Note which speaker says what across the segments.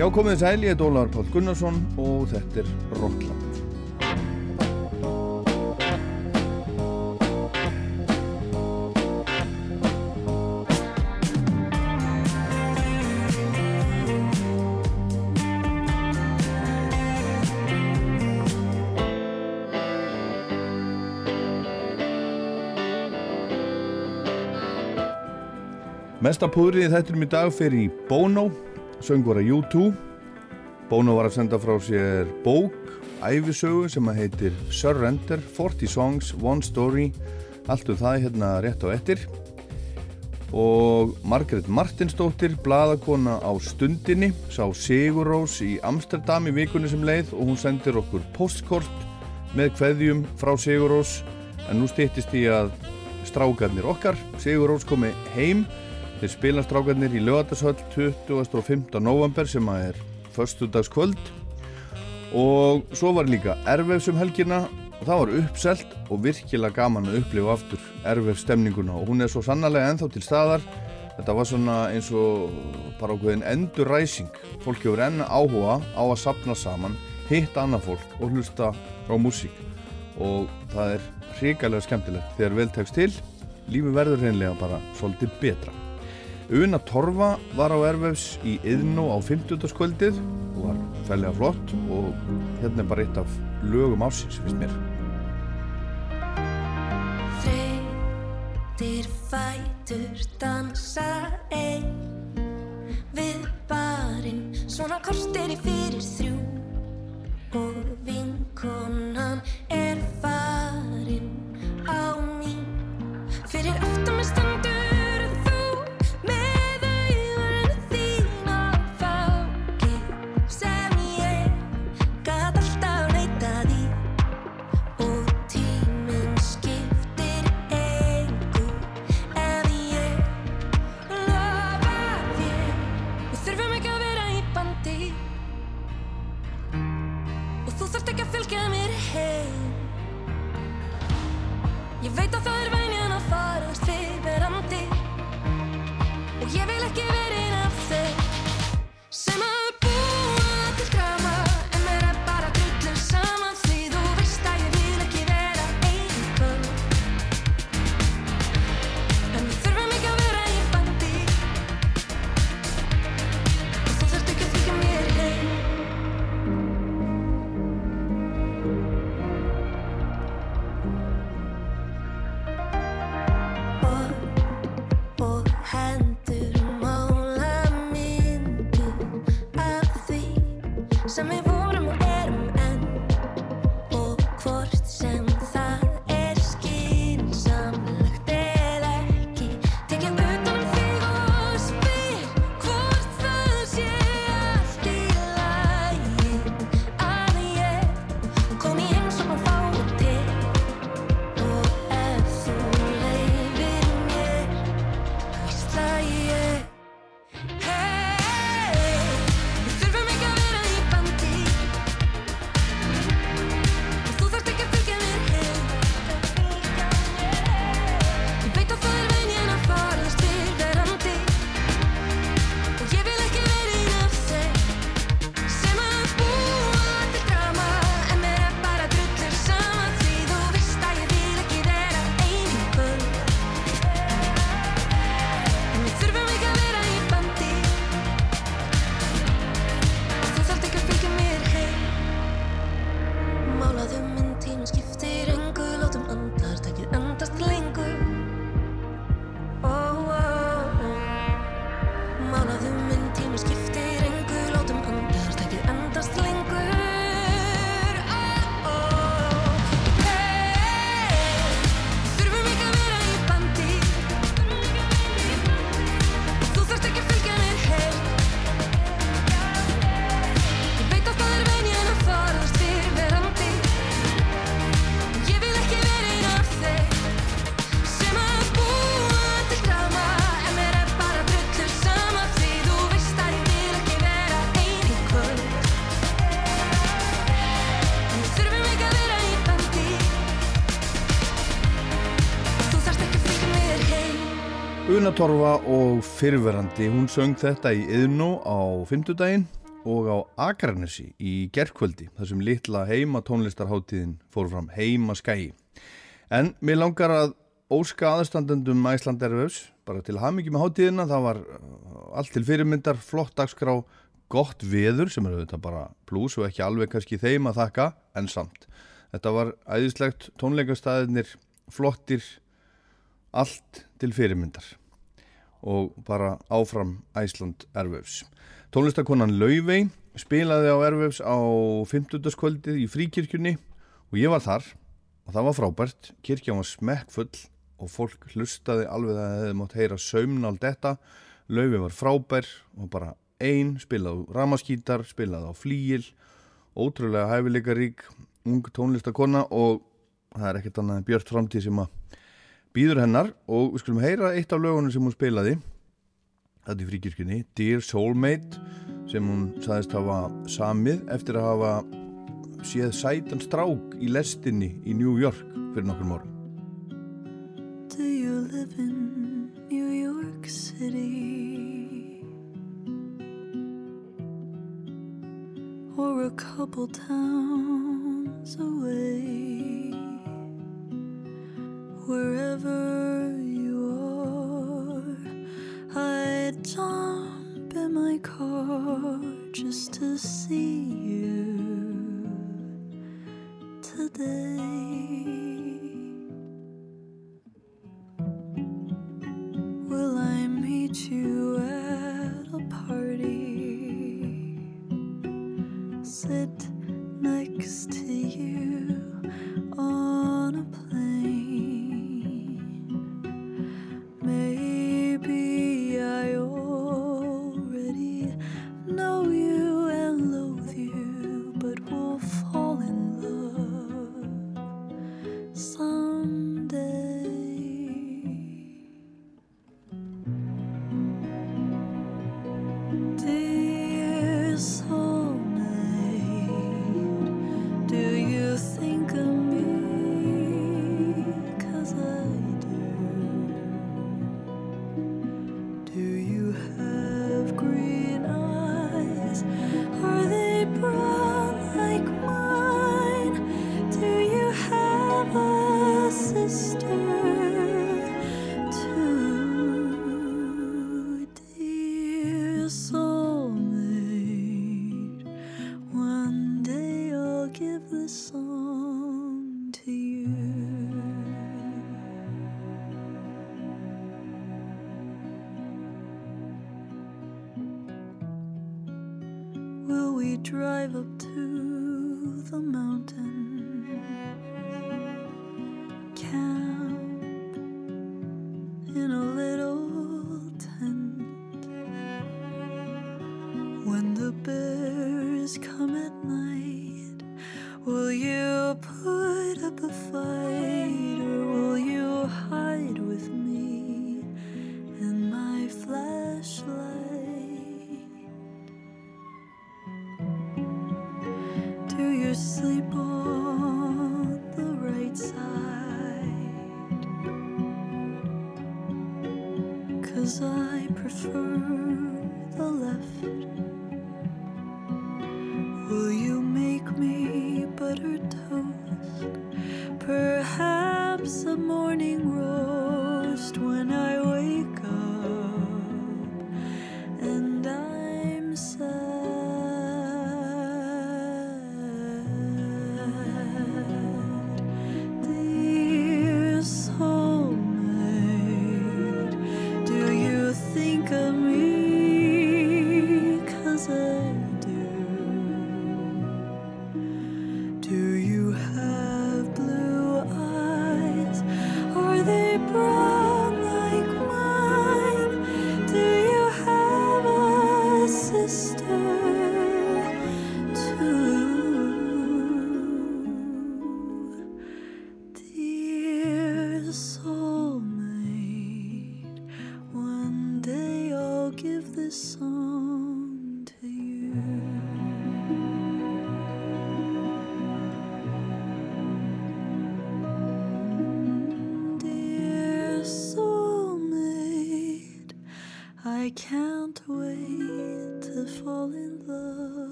Speaker 1: Já, komið að ég er Ólaður Pál Gunnarsson og þetta er Rockland. Mesta púðrið þetturum í dag fyrir í Bono, söngvara U2. Bono var að senda frá sér bók, æfisögu sem að heitir Surrender, 40 Songs, One Story, allt um það hérna rétt á ettir. Og Margaret Martinsdóttir, bladakona á stundinni, sá Sigur Rós í Amsterdam í vikunni sem leið og hún sendir okkur postkort með kveðjum frá Sigur Rós. En nú stýttist í að strákarnir okkar, Sigur Rós komi heim Þeir spila strákarnir í lögatarsvöld 25. november sem að er förstudagskvöld og svo var líka ervefs um helgina. Og það var uppselt og virkilega gaman að upplifa aftur ervefs stemninguna. Og hún er svo sannarlega enþá til staðar. Þetta var svona eins og bara ákveðin enduræsing fólk hefur enna áhuga á að sapna saman hitta annað fólk og hlusta á músík. Og það er hrikalega skemmtilegt þegar vel tekst til. Lífi verður hreinlega bara svolítið betra Una Torfa var á Ervefs í Yðnó á 50. kvöldið og var fællega flott og hérna er bara eitt af lögum ásins, finnst mér.
Speaker 2: Þreytir fætur dansa einn Við barinn svona kortir í fyrir þrjú Og vinkonan er farinn á mín Fyrir aftur með standur
Speaker 1: Una Torfa og fyrverandi, hún söng þetta í Yðnó á fymtudaginn og á Akranesi í gerkvöldi þar sem litla heima tónlistarháttíðin fór fram heima skæi. En mér langar að óska aðstandendum Æsland Erfus bara til hamingi með háttíðina, það var uh, allt til fyrirmyndar, flott dagskrá, gott veður sem eru þetta bara pluss og ekki alveg kannski þeim að þakka en samt. Þetta var æðislegt tónleikastæðinir, flottir, allt til fyrirmyndar og bara áfram Æsland Erfus. Tónlistakonan Lauvei spilaði á Erfus á 50. kvöldið í fríkirkjunni og ég var þar og það var frábært. Kirkja var smekkfull og fólk hlustaði alveg að það hefði mótt heyra saumnál detta. Lauvei var frábær og bara einn, spilaði á ramaskítar, spilaði á flíil, ótrúlega hæfileika rík, ung tónlistakonna og það er ekkert annað en Björn Framtíð sem að býður hennar og við skulum heyra eitt af lögunum sem hún spilaði þetta í fríkirkjunni Dear Soulmate sem hún saðist hafa samið eftir að hafa séð sætan strák í lestinni í New York fyrir nokkur morgun
Speaker 3: Do you live in New York City? Or a couple towns away? Wherever you are, I'd jump in my car just to see you today. Will I meet you at a party? Sit next to you on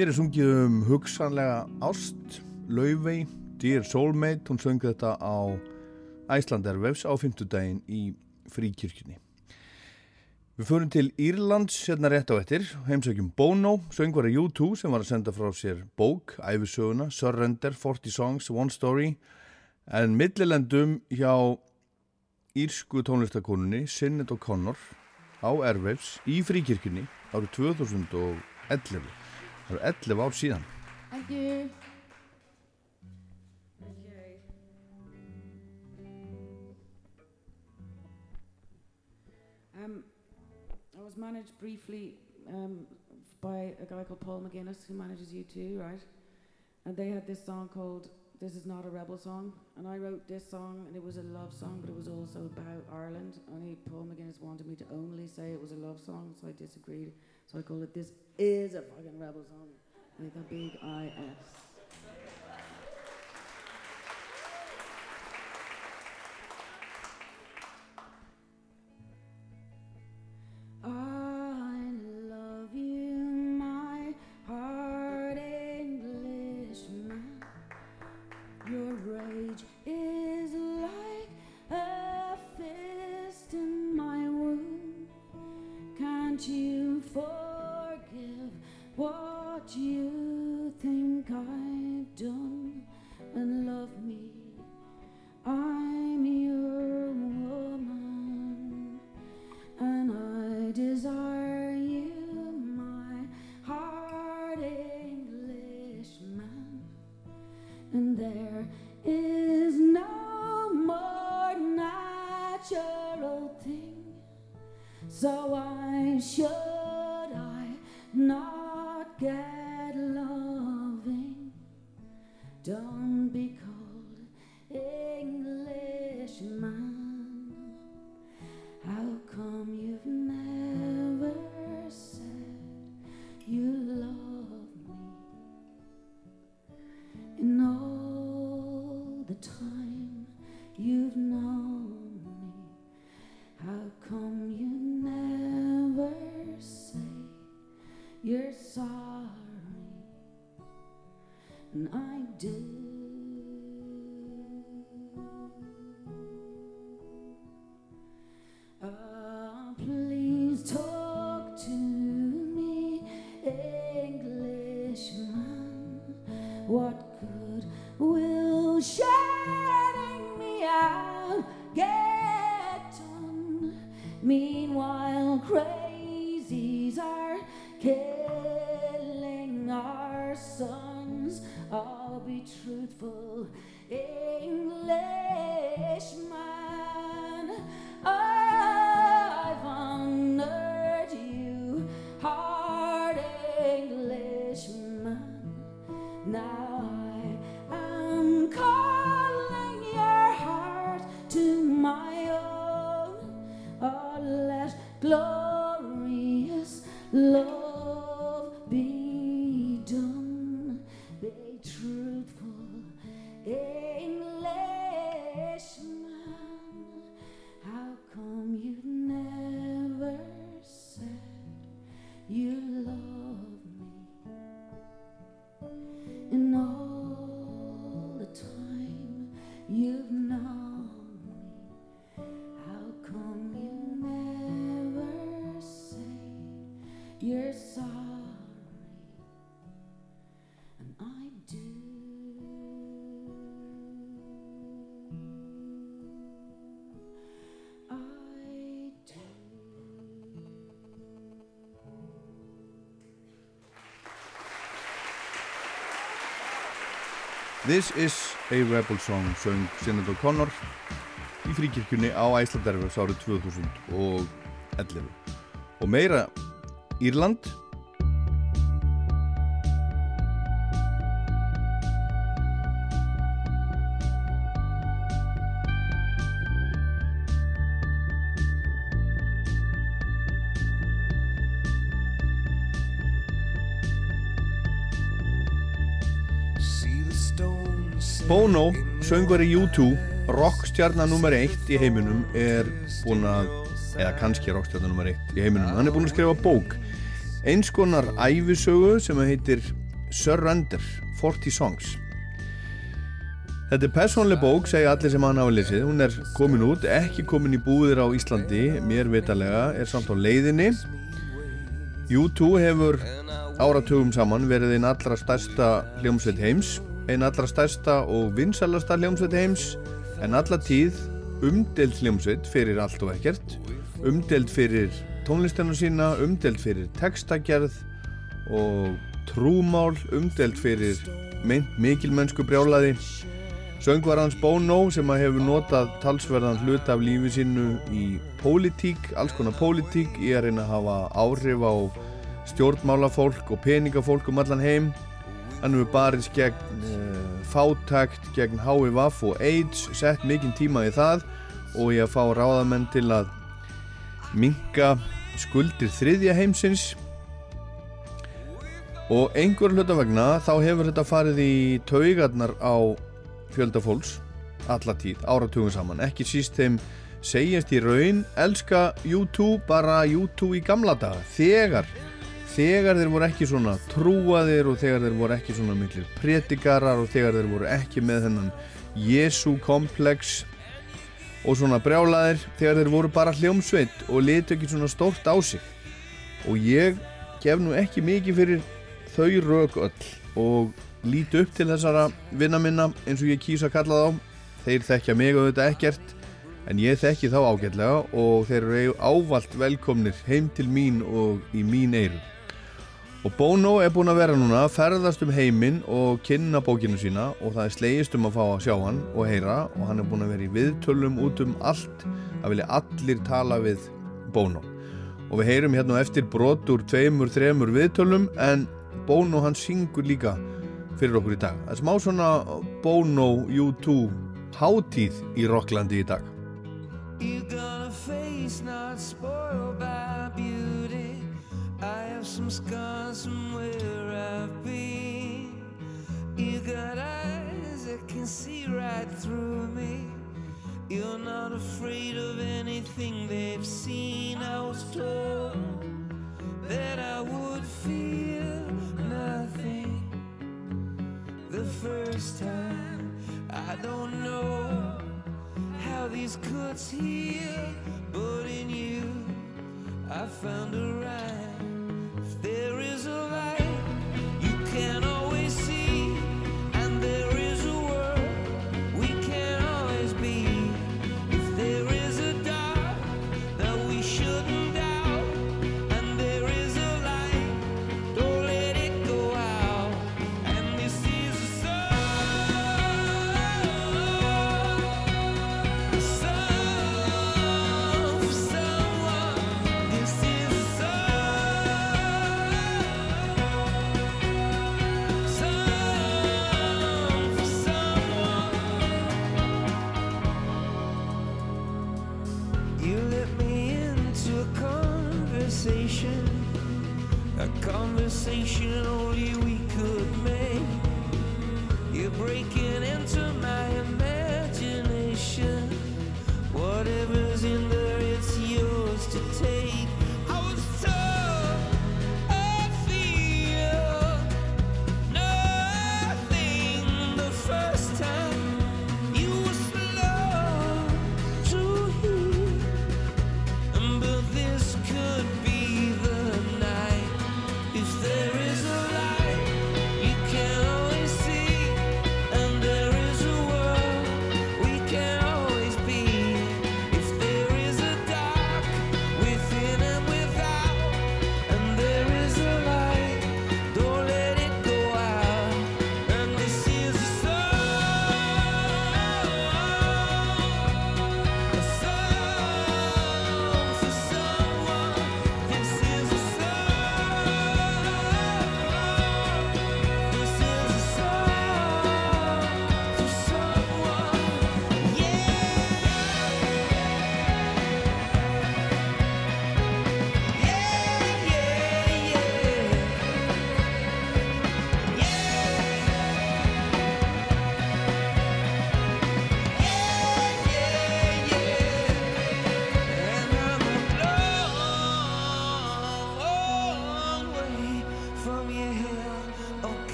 Speaker 1: Hér er sungið um hugsanlega ást, Laufey, Dear Soulmate, hún söng þetta á Æslandervefs á fymtudaginn í fríkirkjunni. Við förum til Írlands hérna rétt á ettir, heimsækjum Bono, söngvari U2 sem var að senda frá sér bók, æfisöguna, Surrender, 40 Songs, One Story, en millilendum hjá írsku tónlistakonunni Sinnet O'Connor á Airwaves í fríkirkjunni árið 2011. Það eru 11 ár síðan.
Speaker 4: Thank you. Um, I was managed briefly um, by a guy called Paul McGuinness, who manages you too, right? And they had this song called "This Is Not a Rebel Song," and I wrote this song, and it was a love song, but it was also about Ireland. Only Paul McGuinness wanted me to only say it was a love song, so I disagreed. So I call it "This Is a Fucking Rebel Song" with a big I S.
Speaker 1: This is a Rebel Song söng Sinnet O'Connor í fríkirkjunni á Æslanderfus árið 2011 og meira Írland Bono, söngvari U2 rockstjarnar nummer eitt í heiminum er búinn að eða kannski rockstjórna nummer 1 í heiminum hann er búin að skrifa bók eins konar æfisögu sem heitir Surrender 40 Songs Þetta er personlega bók, segja allir sem hann hafa lesið. Hún er komin út, ekki komin í búðir á Íslandi, mér vitalega, er samt á leiðinni. U2 hefur áratugum saman verið einn allra stærsta hljómsveit heims, einn allra stærsta og vinsalasta hljómsveit heims, en alla tíð umdelt hljómsveit fyrir allt og ekkert, umdelt fyrir tónlistinu sína, umdelt fyrir textagerð og trúmál, umdelt fyrir mikilmennsku brjálaði Söngvar hans Bono sem að hefur notað talsverðan hlut af lífi sínu í pólitík, alls konar pólitík, í að reyna að hafa áhrif á stjórnmálafólk og peningafólk um allan heim. Hann hefur barist gegn uh, fátækt, gegn HIVAF og AIDS, sett mikinn tíma í það og ég að fá ráðamenn til að minga skuldir þriðja heimsins. Og einhver hlutavegna þá hefur þetta farið í taugarnar á fjöldafólks allatíð, áratugum saman. Ekki síst þeim segjast í raun elska YouTube bara YouTube í gamla daga þegar þegar þeir voru ekki svona trúaðir og þegar þeir voru ekki svona miklir pretikarar og þegar þeir voru ekki með þennan Jésu komplex og svona brjálaðir þegar þeir voru bara hljómsveit og litu ekki svona stórt á sig. Og ég gef nú ekki mikið fyrir þau rauk öll og líti upp til þessara vinna minna eins og ég kýsa að kalla þá. Þeir þekkja mig og þetta ekkert en ég þekki þá ágætlega og þeir eru ávalt velkomnir heim til mín og í mín eiru og Bono er búin að vera núna að ferðast um heiminn og kynna bókinu sína og það er slegist um að fá að sjá hann og heyra og hann er búin að vera í viðtölum út um allt að vilja allir tala við Bono og við heyrum hérna eftir brotur tveimur, þremur viðtölum en Bono hann syngur líka fyrir okkur í dag. Það er smá svona Bono U2 hátíð í Rocklandi í dag. I have some scars from where I've been You got eyes that can see right through me You're not afraid of anything they've seen I was told that I would feel nothing the first time. I don't know how these cuts heal, but in you I found a rhyme. There is a light, you can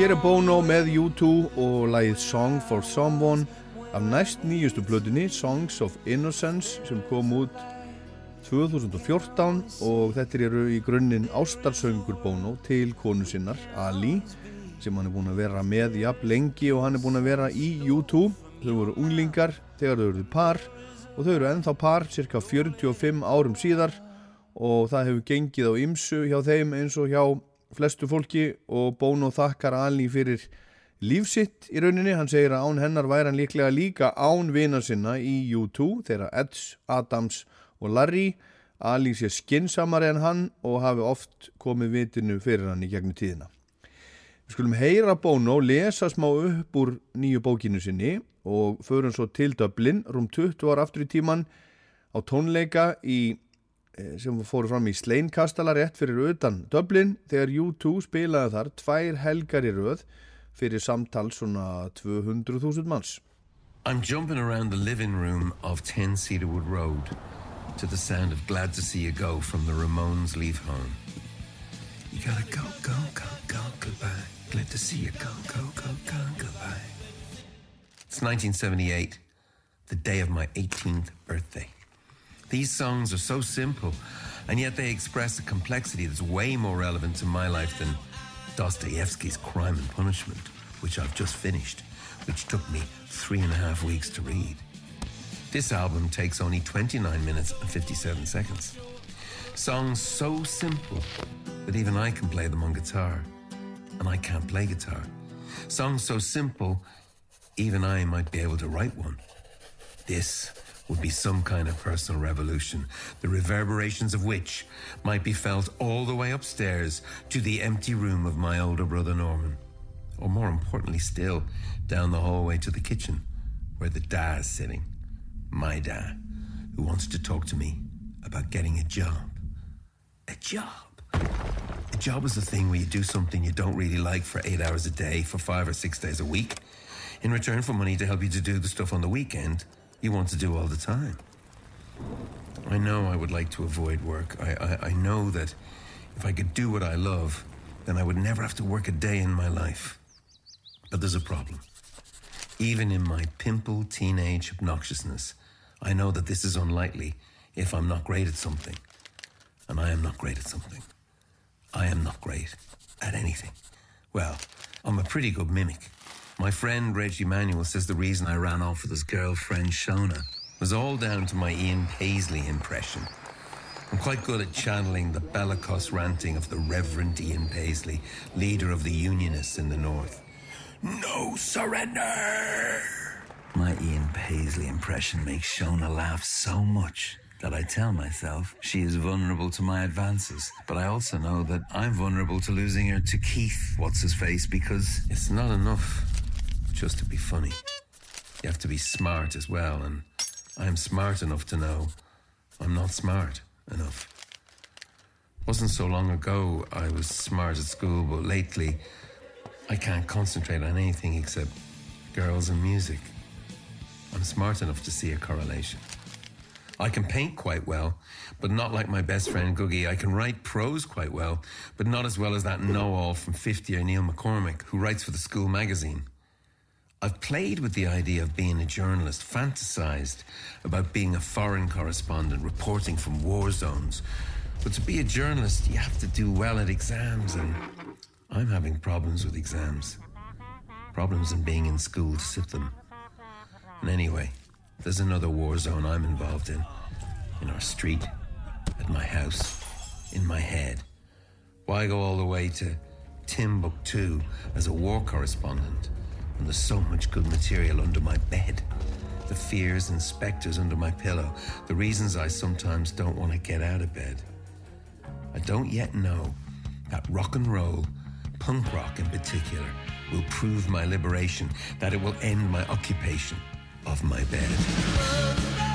Speaker 1: Hér er Bono með U2 og lagið Song for Someone af næst nýjustu blöðinni Songs of Innocence sem kom út 2014 og þetta eru í grunninn ástarsöngur Bono til konu sinnar Ali sem hann er búin að vera með jafn lengi og hann er búin að vera í U2 þau voru unglingar þegar þau eruð par og þau eru ennþá par cirka 45 árum síðar og það hefur gengið á ymsu hjá þeim eins og hjá flestu fólki og Bono þakkar Ali fyrir lífsitt í rauninni, hann segir að án hennar væri hann líklega líka án vina sinna í U2 þeirra Eds, Adams og Larry Ali sé skinsamari en hann og hafi oft komið vitinu fyrir hann í gegnum tíðina. Við skulum heyra Bono lesa smá upp úr nýju bókinu sinni og förum svo til Dublin rúm 20 ára aftur í tíman á tónleika í sem fóru fram í Sleinkastala rétt fyrir utan Dublin þegar U2 spilaði þar tvær helgar í röð fyrir samtal svona 200.000 manns.
Speaker 5: I'm jumping around the living room of 10 Cedarwood Road to the sound of Glad to See You Go from the Ramones Leave Home. You gotta go, go, go, go, goodbye. Glad to see you go, go, go, go, goodbye. It's 1978, the day of my 18th birthday. These songs are so simple, and yet they express a complexity that's way more relevant to my life than Dostoevsky's Crime and Punishment, which I've just finished, which took me three and a half weeks to read. This album takes only 29 minutes and 57 seconds. Songs so simple that even I can play them on guitar, and I can't play guitar. Songs so simple, even I might be able to write one. This would be some kind of personal revolution, the reverberations of which might be felt all the way upstairs to the empty room of my older brother Norman. Or more importantly still, down the hallway to the kitchen, where the da is sitting. My dad, who wants to talk to me about getting a job. A job? A job is a thing where you do something you don't really like for eight hours a day for five or six days a week, in return for money to help you to do the stuff on the weekend you want to do all the time. I know I would like to avoid work. I, I, I know that if I could do what I love, then I would never have to work a day in my life. But there's a problem. Even in my pimple teenage obnoxiousness, I know that this is unlikely if I'm not great at something. And I am not great at something. I am not great at anything. Well, I'm a pretty good mimic. My friend Reggie Manuel says the reason I ran off with his girlfriend Shona was all down to my Ian Paisley impression. I'm quite good at channeling the bellicose ranting of the Reverend Ian Paisley, leader of the Unionists in the North. No surrender! My Ian Paisley impression makes Shona laugh so much that I tell myself she is vulnerable to my advances. But I also know that I'm vulnerable to losing her to Keith, what's his face, because it's not enough just to be funny. You have to be smart as well, and I'm smart enough to know I'm not smart enough. Wasn't so long ago I was smart at school, but lately I can't concentrate on anything except girls and music. I'm smart enough to see a correlation. I can paint quite well, but not like my best friend Googie. I can write prose quite well, but not as well as that know-all from 50 or Neil McCormick, who writes for the school magazine. I've played with the idea of being a journalist, fantasized about being a foreign correspondent, reporting from war zones. But to be a journalist, you have to do well at exams, and I'm having problems with exams. Problems in being in school to sit them. And anyway, there's another war zone I'm involved in. In our street, at my house, in my head. Why go all the way to Timbuktu as a war correspondent? And there's so much good material under my bed. The fears and specters under my pillow. The reasons I sometimes don't want to get out of bed. I don't yet know that rock and roll, punk rock in particular, will prove my liberation, that it will end my occupation of my bed.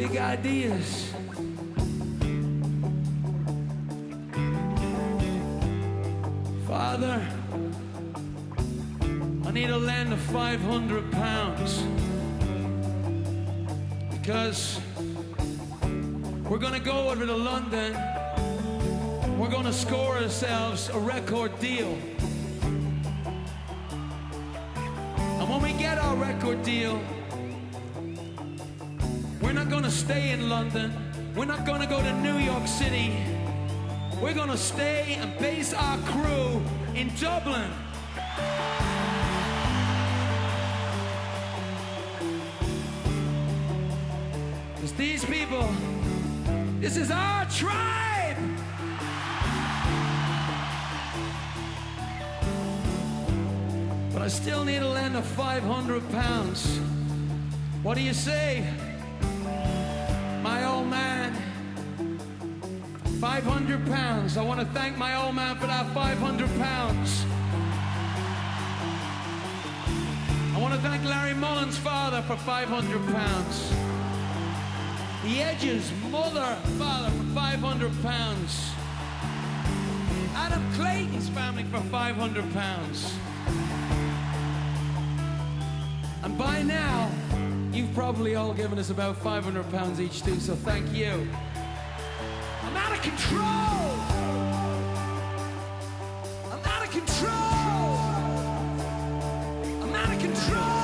Speaker 6: Big ideas. Father, I need a land of 500 pounds because we're gonna go over to London. We're gonna score ourselves a record deal. And when we get our record deal, London. We're not gonna go to New York City. We're gonna stay and base our crew in Dublin. Because these people, this is our tribe. But I still need a land of 500 pounds. What do you say? Pounds. I want to thank my old man for that 500 pounds. I want to thank Larry Mullen's father for 500 pounds. The Edge's mother, father for 500 pounds. Adam Clayton's family for 500 pounds. And by now, you've probably all given us about 500 pounds each too, so thank you. I'm out of control!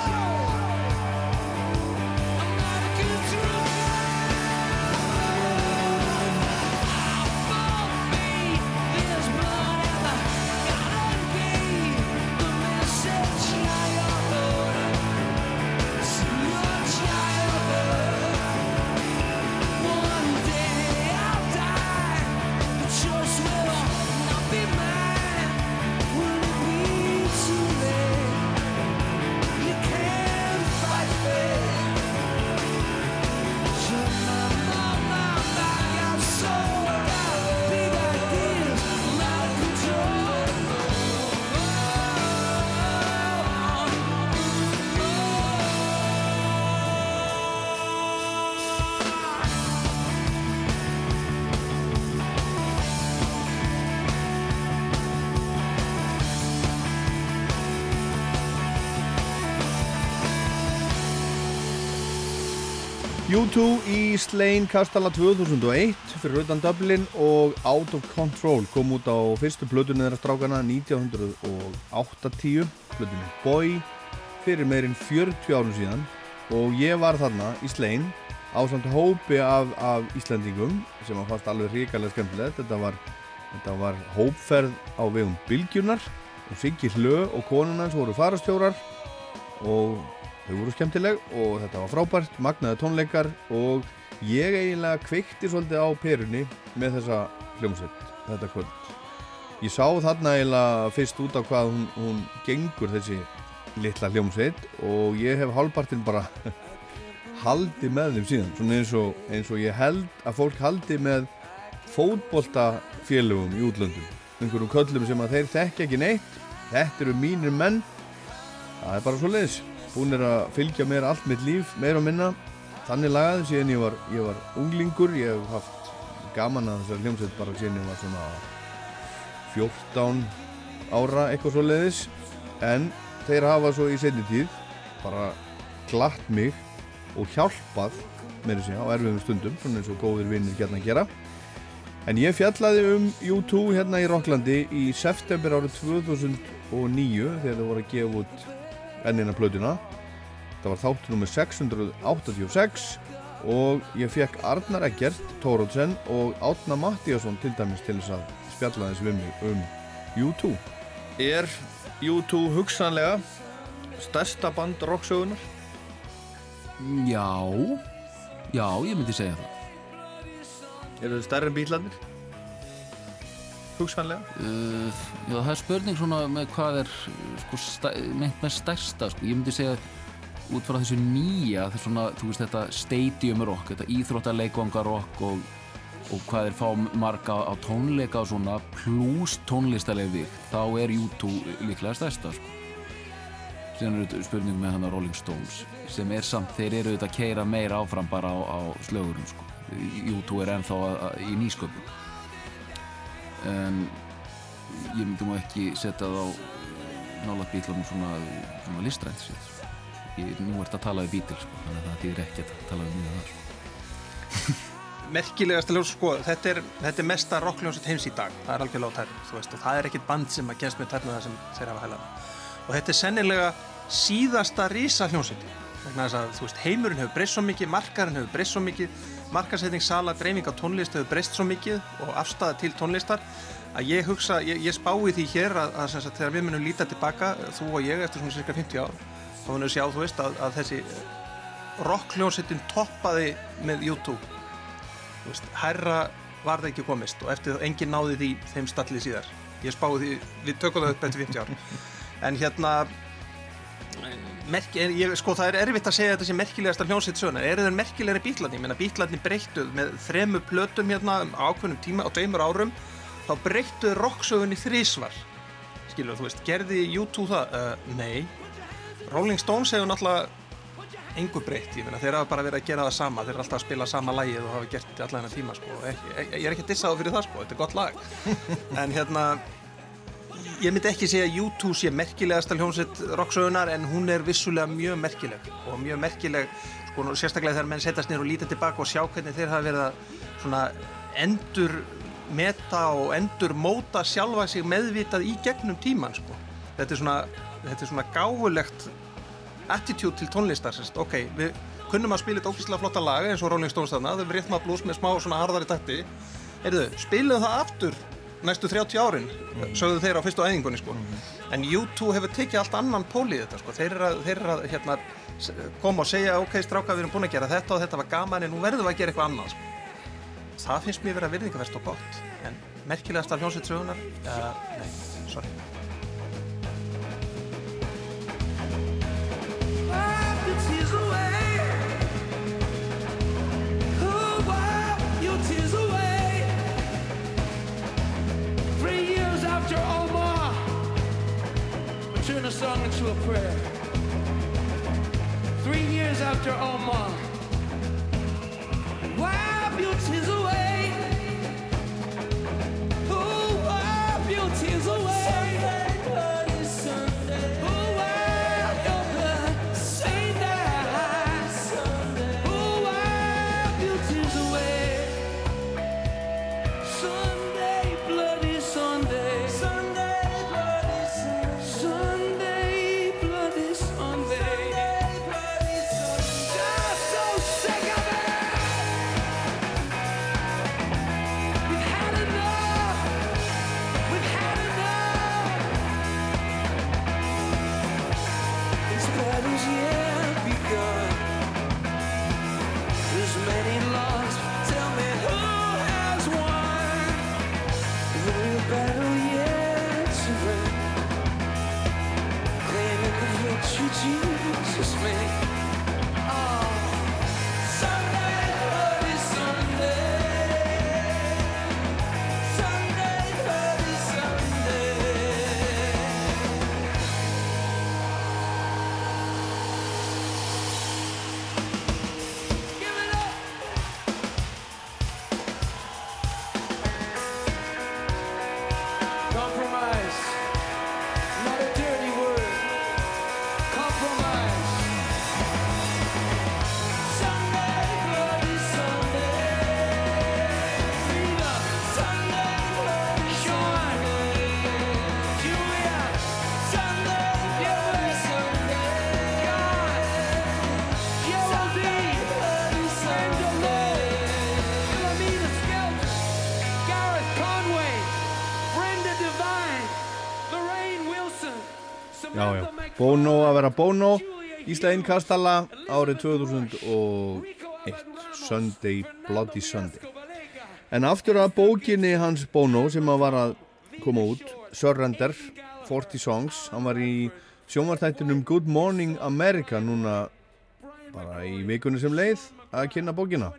Speaker 1: U2 í Slane Kastala 2001 fyrir utan Dublin og Out of Control kom út á fyrstu plötunni þeirra strákana 1980 plötunni Boy fyrir meirinn 40 árum síðan. Og ég var þarna í Slane á samt hópi af, af Íslandingum sem að fannst alveg ríkalega skemmtilegt. Þetta var, þetta var hópferð á vegum Bilgjunar og Siggi Hlö og konunans voru farastjórar og þau voru skemmtileg og þetta var frábært, magnaði tónleikar og ég eiginlega kveikti svolítið á perunni með þessa hljómsveit þetta kvöld. Ég sá þarna eiginlega fyrst út á hvað hún, hún gengur þessi litla hljómsveit og ég hef hálfpartinn bara haldið með þeim síðan svona eins og, eins og ég held að fólk haldið með fótboltafélögum í útlöndum einhverjum köllum sem að þeir þekki ekki neitt þetta eru mínir menn það er bara svo leiðis hún er að fylgja mér allt mitt líf meira og minna. Þannig lagaði síðan ég var, ég var unglingur. Ég hef haft gaman að þessar hljómsveit bara síðan ég var svona 14 ára eitthvað svo leiðis en þeir hafa svo í setni tíð bara glatt mig og hjálpað með þessi á erfiðum stundum svona eins og góðir vinnir hérna að gera. En ég fjallaði um U2 hérna í Rocklandi í september árið 2009 þegar þau voru að gefa út ennina plötuna það var þáttu nummer 686 og ég fekk Arnar Eggert Tórótsen og Átna Mattíasson til dæmis til þess að spjalla þess við mig um U2 Er U2 hugsanlega stærsta band rocksögunar?
Speaker 7: Já, já, ég myndi segja það.
Speaker 1: Eru þau stærri en bílarnir? Hugsanlega?
Speaker 7: Uh, já, það er spurning svona með hvað er sko, meint með stærsta, sko. Ég myndi segja út frá þessu nýja, þessu svona, þú veist þetta stadium rock, þetta íþróttaleikvanga rock og, og hvað er fá marga á tónleika og svona pluss tónlistaleg við, þá er U2 líklega stærsta, sko. Síðan er þetta spurning með hann að Rolling Stones sem er samt, þeir eru auðvitað að keira meira áfram bara á, á slögurum, sko. U2 er ennþá í nýsköpun en ég myndi nú ekki setja það á nála bílunum svona, svona listrænt sér ég, nú ert að tala við bítil sko, þannig að það þýðir ekki að tala við mjög það sko.
Speaker 8: merkilegast að ljósa sko, þetta er, þetta er mesta rockljónsett heims í dag, það er þú veist, og það er ekkit band sem að genst með tærnu það sem þeir hafa hælað. Og þetta er sennilega síðasta rísa veist, heimurinn hefur breyst svo mikið, markarinn hefur breyst svo mikið markarsetning, sala, dreifing á tónlist hefur breyst svo mikið og afstæða til tónlistar að ég hugsa, ég, ég spái því hér að, að, að þegar við munum líta tilbaka þú og ég eftir svona cirka 50 ár þá munum við sjá, þú veist, að, að þessi rockljónsettin toppaði með YouTube. Veist, herra var það ekki komist og eftir það enginn náði því þeim stallið síðar. Ég spái því, við tökum það upp eftir 50 ár. En hérna merki, ég, sko það er erfitt að segja þetta sem merkilegasta hljónsett söguna eru þeir merkilegri bílarni, ég menna bílarni breyttuð með þremu plötum hérna á ákveðnum tíma á tveimur árum. Þá breyttuð rocksögunni þrísvar skilur þú veist, gerði U2 það? Uh, nei. Rolling Stones hefur náttúrulega engu breytt, ég meina þeir hafa bara verið að gera það sama. Þeir eru alltaf að spila sama lægið og hafa gert allan þennan tíma sko, ekki, ég, ég er ekki að dissa það fyrir það sko, þetta er gott lag. En hérna ég myndi ekki segja að U2 sé merkilegasta hljómsveit rocksögunar en hún er vissulega mjög merkileg og mjög merkileg sko, sérstaklega þegar menn setjast nýr og líta tilbaka og sjá hvernig þeir hafa verið að svona endur meta og endur móta sjálfa sig meðvitað í gegnum tíman sko. þetta er svona, þetta er svona gáfulegt attitude til tónlistar sérst. ok, við kunnum að spila þetta ógíslega flotta laga eins og Rolling Stones þarna, þau verið rithma blues með smá svona harðari takti heyrðu, spilum það aftur næstu 30 árin sögðu þeir á fyrstu æðingunni sko. en U2 hefur tekið allt annan pól í þetta sko. þeir eru að, þeir eru að hérna, koma og segja ok, stráka við erum búin að gera þetta og þetta var gaman en nú verðum við að gera eitthvað annað sko. það finnst mér vera virðingaverst og gott en merkilegast af hljómsveit sögunar uh, nei, sorry
Speaker 6: Dr. Omar. we turn the song into a prayer. Three years after Omar, why beauty's away? Who why beauty's away?
Speaker 1: Bono að vera Bono Ísla Innkastala árið 2001 Sunday, Bloody Sunday. En aftur að bókinni hans Bono sem að var að koma út Surrender, 40 Songs hann var í sjónvartættinum Good Morning America núna bara í vikunni sem leið að kynna bókina.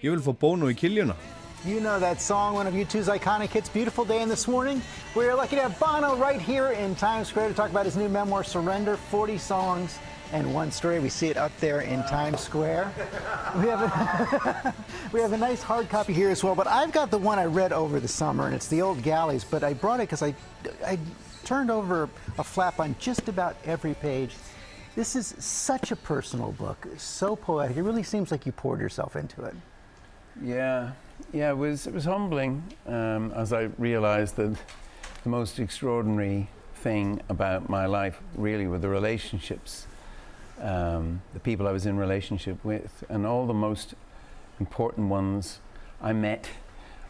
Speaker 1: Ég vil fá Bono í kiljuna
Speaker 9: You know that song, one of U2's iconic hits, Beautiful Day in this morning. We're lucky to have Bono right here in Times Square to talk about his new memoir, Surrender 40 Songs and One Story. We see it up there in Times Square. We have, a we have a nice hard copy here as well, but I've got the one I read over the summer, and it's the old galleys, but I brought it because I, I turned over a flap on just about every page. This is such a personal book, so poetic. It really seems like you poured yourself into it.
Speaker 10: Yeah, yeah, it was it was humbling um, as I realised that the most extraordinary thing about my life really were the relationships, um, the people I was in relationship with, and all the most important ones I met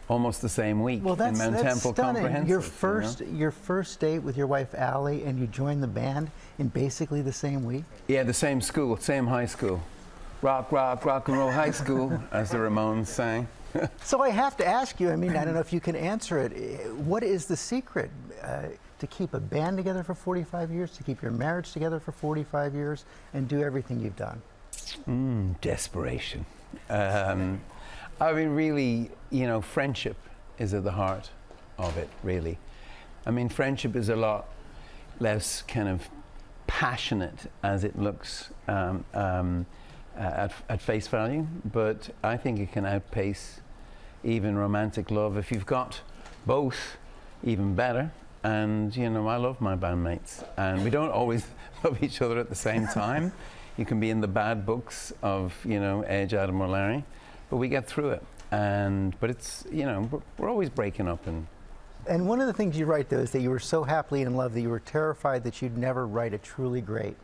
Speaker 10: almost the same week
Speaker 9: Well, that's,
Speaker 10: in Mount
Speaker 9: that's
Speaker 10: Temple
Speaker 9: stunning.
Speaker 10: Comprehensive.
Speaker 9: Your
Speaker 10: you know?
Speaker 9: first, your first date with your wife Allie, and you joined the band in basically the same week.
Speaker 10: Yeah, the same school, same high school. Rock, rock, rock and roll high school, as the Ramones sang.
Speaker 9: So I have to ask you. I mean, I don't know if you can answer it. What is the secret uh, to keep a band together for 45 years, to keep your marriage together for 45 years, and do everything you've done?
Speaker 10: Mm, desperation. Um, I mean, really, you know, friendship is at the heart of it, really. I mean, friendship is a lot less kind of passionate as it looks um, um, at, at face value, but I think it can outpace even romantic love. If you've got both, even better. And, you know, I love my bandmates, and we don't always love each other at the same time. You can be in the bad books of, you know, Edge, Adam, or Larry, but we get through it. And, but it's, you know, we're, we're always breaking up and
Speaker 9: And one of the things you write, though, is that you were so happily in love that you were terrified that you'd never write a truly great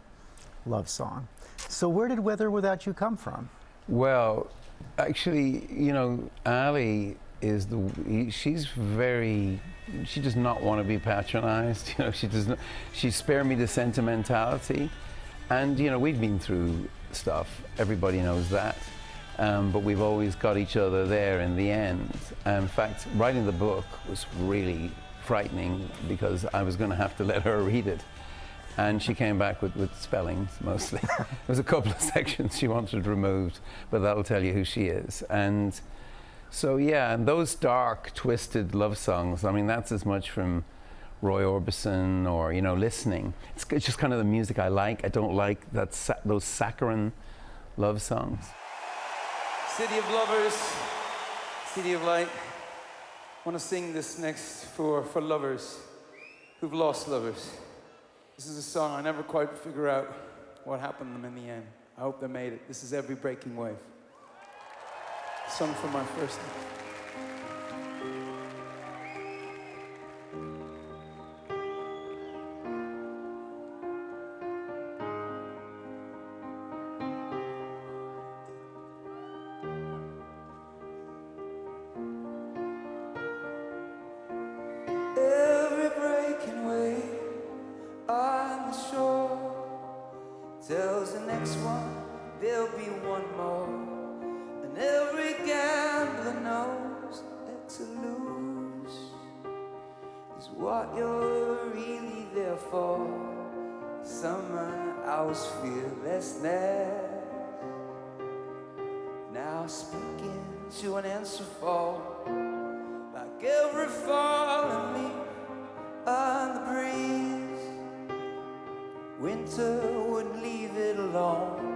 Speaker 9: love song. So where did Weather Without You come from?
Speaker 10: Well, actually, you know, Ali is the she's very she does not want to be patronized. You know, she does not she spare me the sentimentality, and you know we've been through stuff. Everybody knows that. Um, but we've always got each other there in the end. and in fact, writing the book was really frightening because I was going to have to let her read it. And she came back with, with spellings mostly. there was a couple of sections she wanted removed, but that'll tell you who she is. And so, yeah, and those dark, twisted love songs, I mean, that's as much from Roy Orbison or, you know, listening. It's, it's just kind of the music I like. I don't like that sa- those saccharine love songs.
Speaker 11: City of Lovers, City of Light. I want to sing this next for, for lovers who've lost lovers. This is a song I never quite figure out what happened to them in the end. I hope they made it. This is Every Breaking Wave. Sung for my first next one there'll be one more. And every gambler knows that to lose is what you're really there for. Summer hours feel restless. Now speaking to an answer fall. Like every falling leaf on the breeze, winter leave it alone.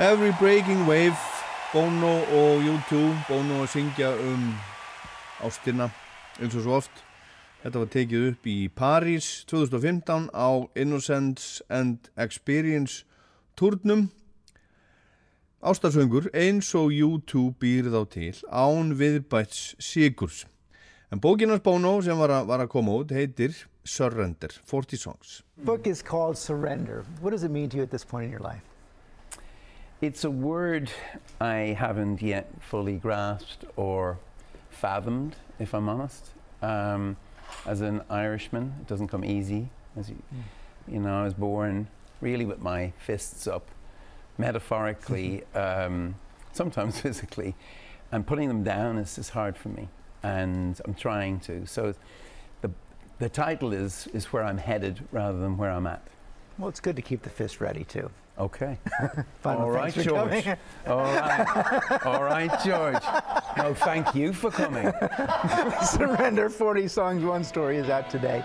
Speaker 1: Every Breaking Wave Bono og U2 Bono að syngja um ástina eins og svo oft Þetta var tekið upp í París 2015 á Innocence and Experience turnum Ástarsöngur eins og U2 býr þá til án viðbæts sigurs En bókinans Bono sem var að, var að koma út heitir Surrender, 40 Songs
Speaker 11: book is called Surrender. What does it mean to you at this point in your life?
Speaker 10: It's a word I haven't yet fully grasped or fathomed, if I'm honest. Um, as an Irishman, it doesn't come easy. As you, you know, I was born really with my fists up, metaphorically, um, sometimes physically, and putting them down is, is hard for me, and I'm trying to. So, the the title is is where I'm headed rather than where I'm at.
Speaker 11: Well, it's good to keep the fist ready too.
Speaker 10: Okay.
Speaker 11: Final
Speaker 10: All right,
Speaker 11: for
Speaker 10: George.
Speaker 11: coming.
Speaker 10: All right. All right, George. No, thank you for coming.
Speaker 11: Surrender 40 Songs, One Story is out today.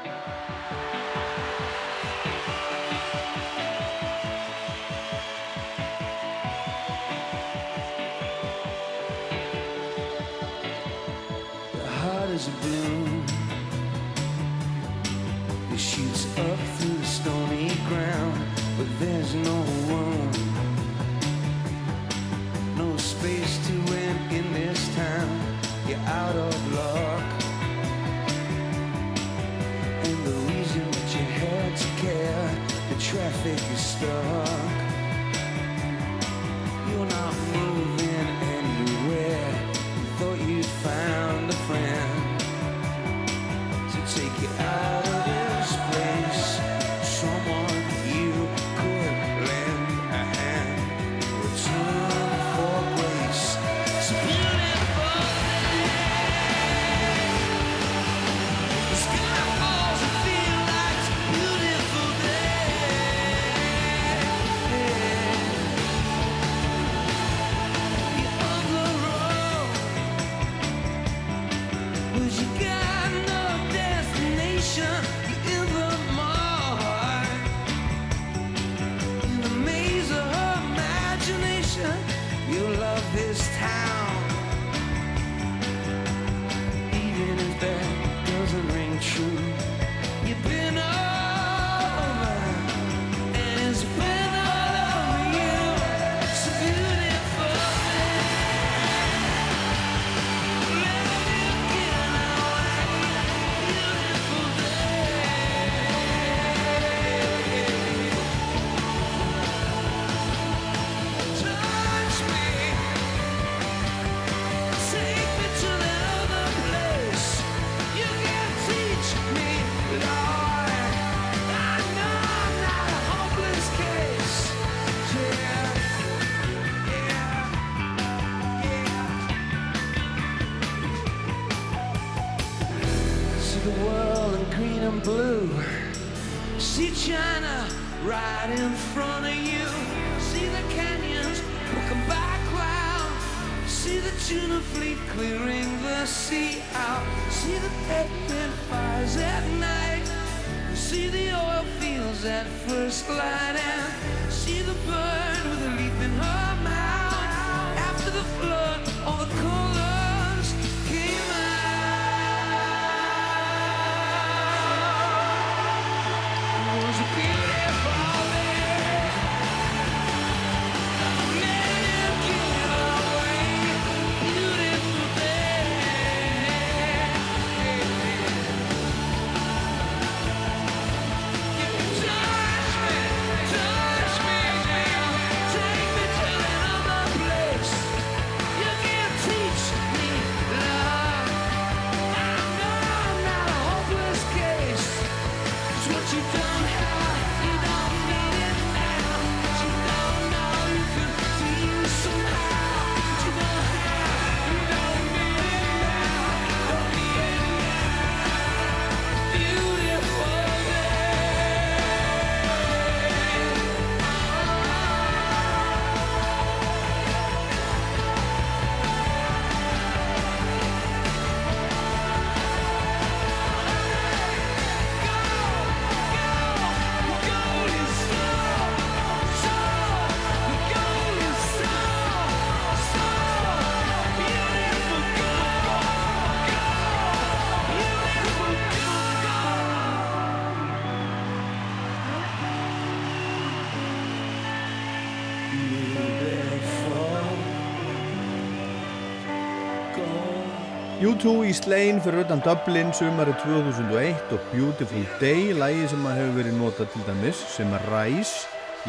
Speaker 1: U2 í slein fyrir utan Dublin sumari 2001 og Beautiful Day, lægi sem að hefur verið notað til dæmis, sem að ræs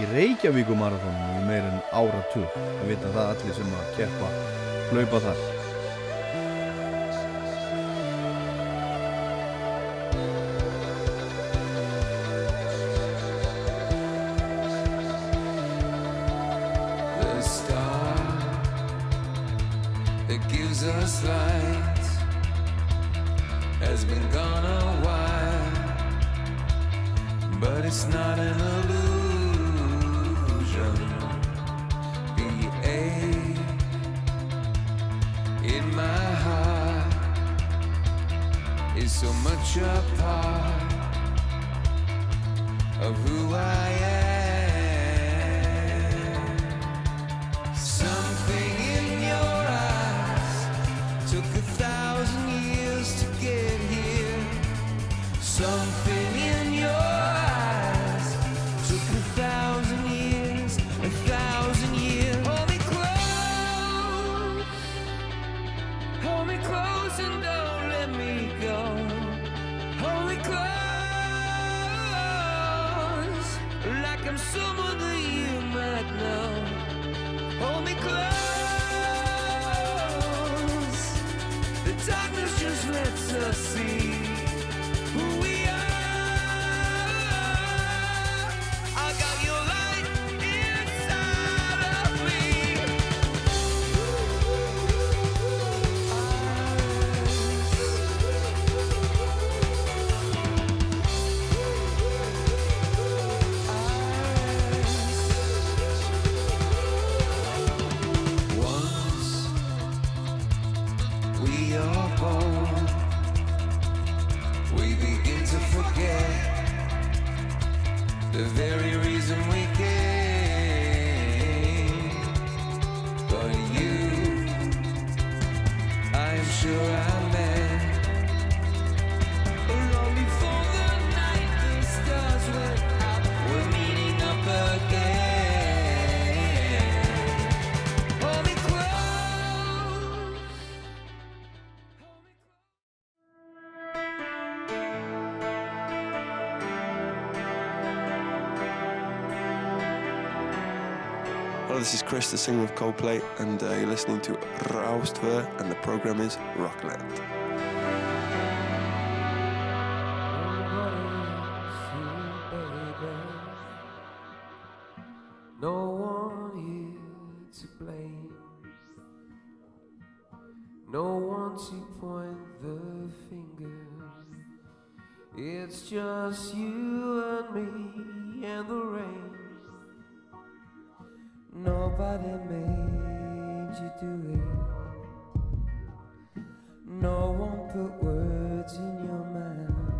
Speaker 1: í Reykjavíkumarathónum í meirin áratug. Það vita það allir sem að keppa hlaupa þar.
Speaker 11: so much a part of who I am.
Speaker 12: Chris, the singer of Coldplay, and uh, you're listening to Raustvör, and the program is Rockland.
Speaker 11: no one to blame No one to point the finger. It's just you and me and the rain. Nobody made you do it. No one put words in your mouth.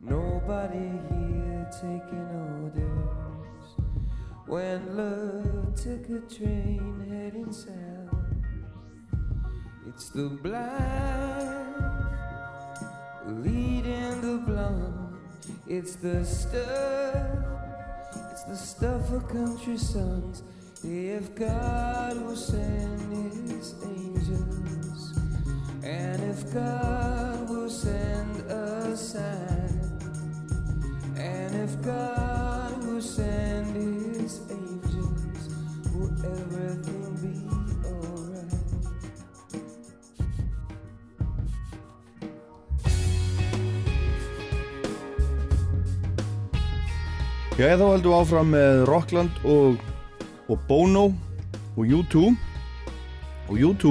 Speaker 11: Nobody here taking orders. When love took a train heading south, it's the blind leading the blind. It's the stuff, the stuff of country songs. If God will send his angels, and if God will send a sign, and if God will send his angels, will everything be
Speaker 1: Já, þá heldum við áfram með Rockland og, og Bono og U2 og U2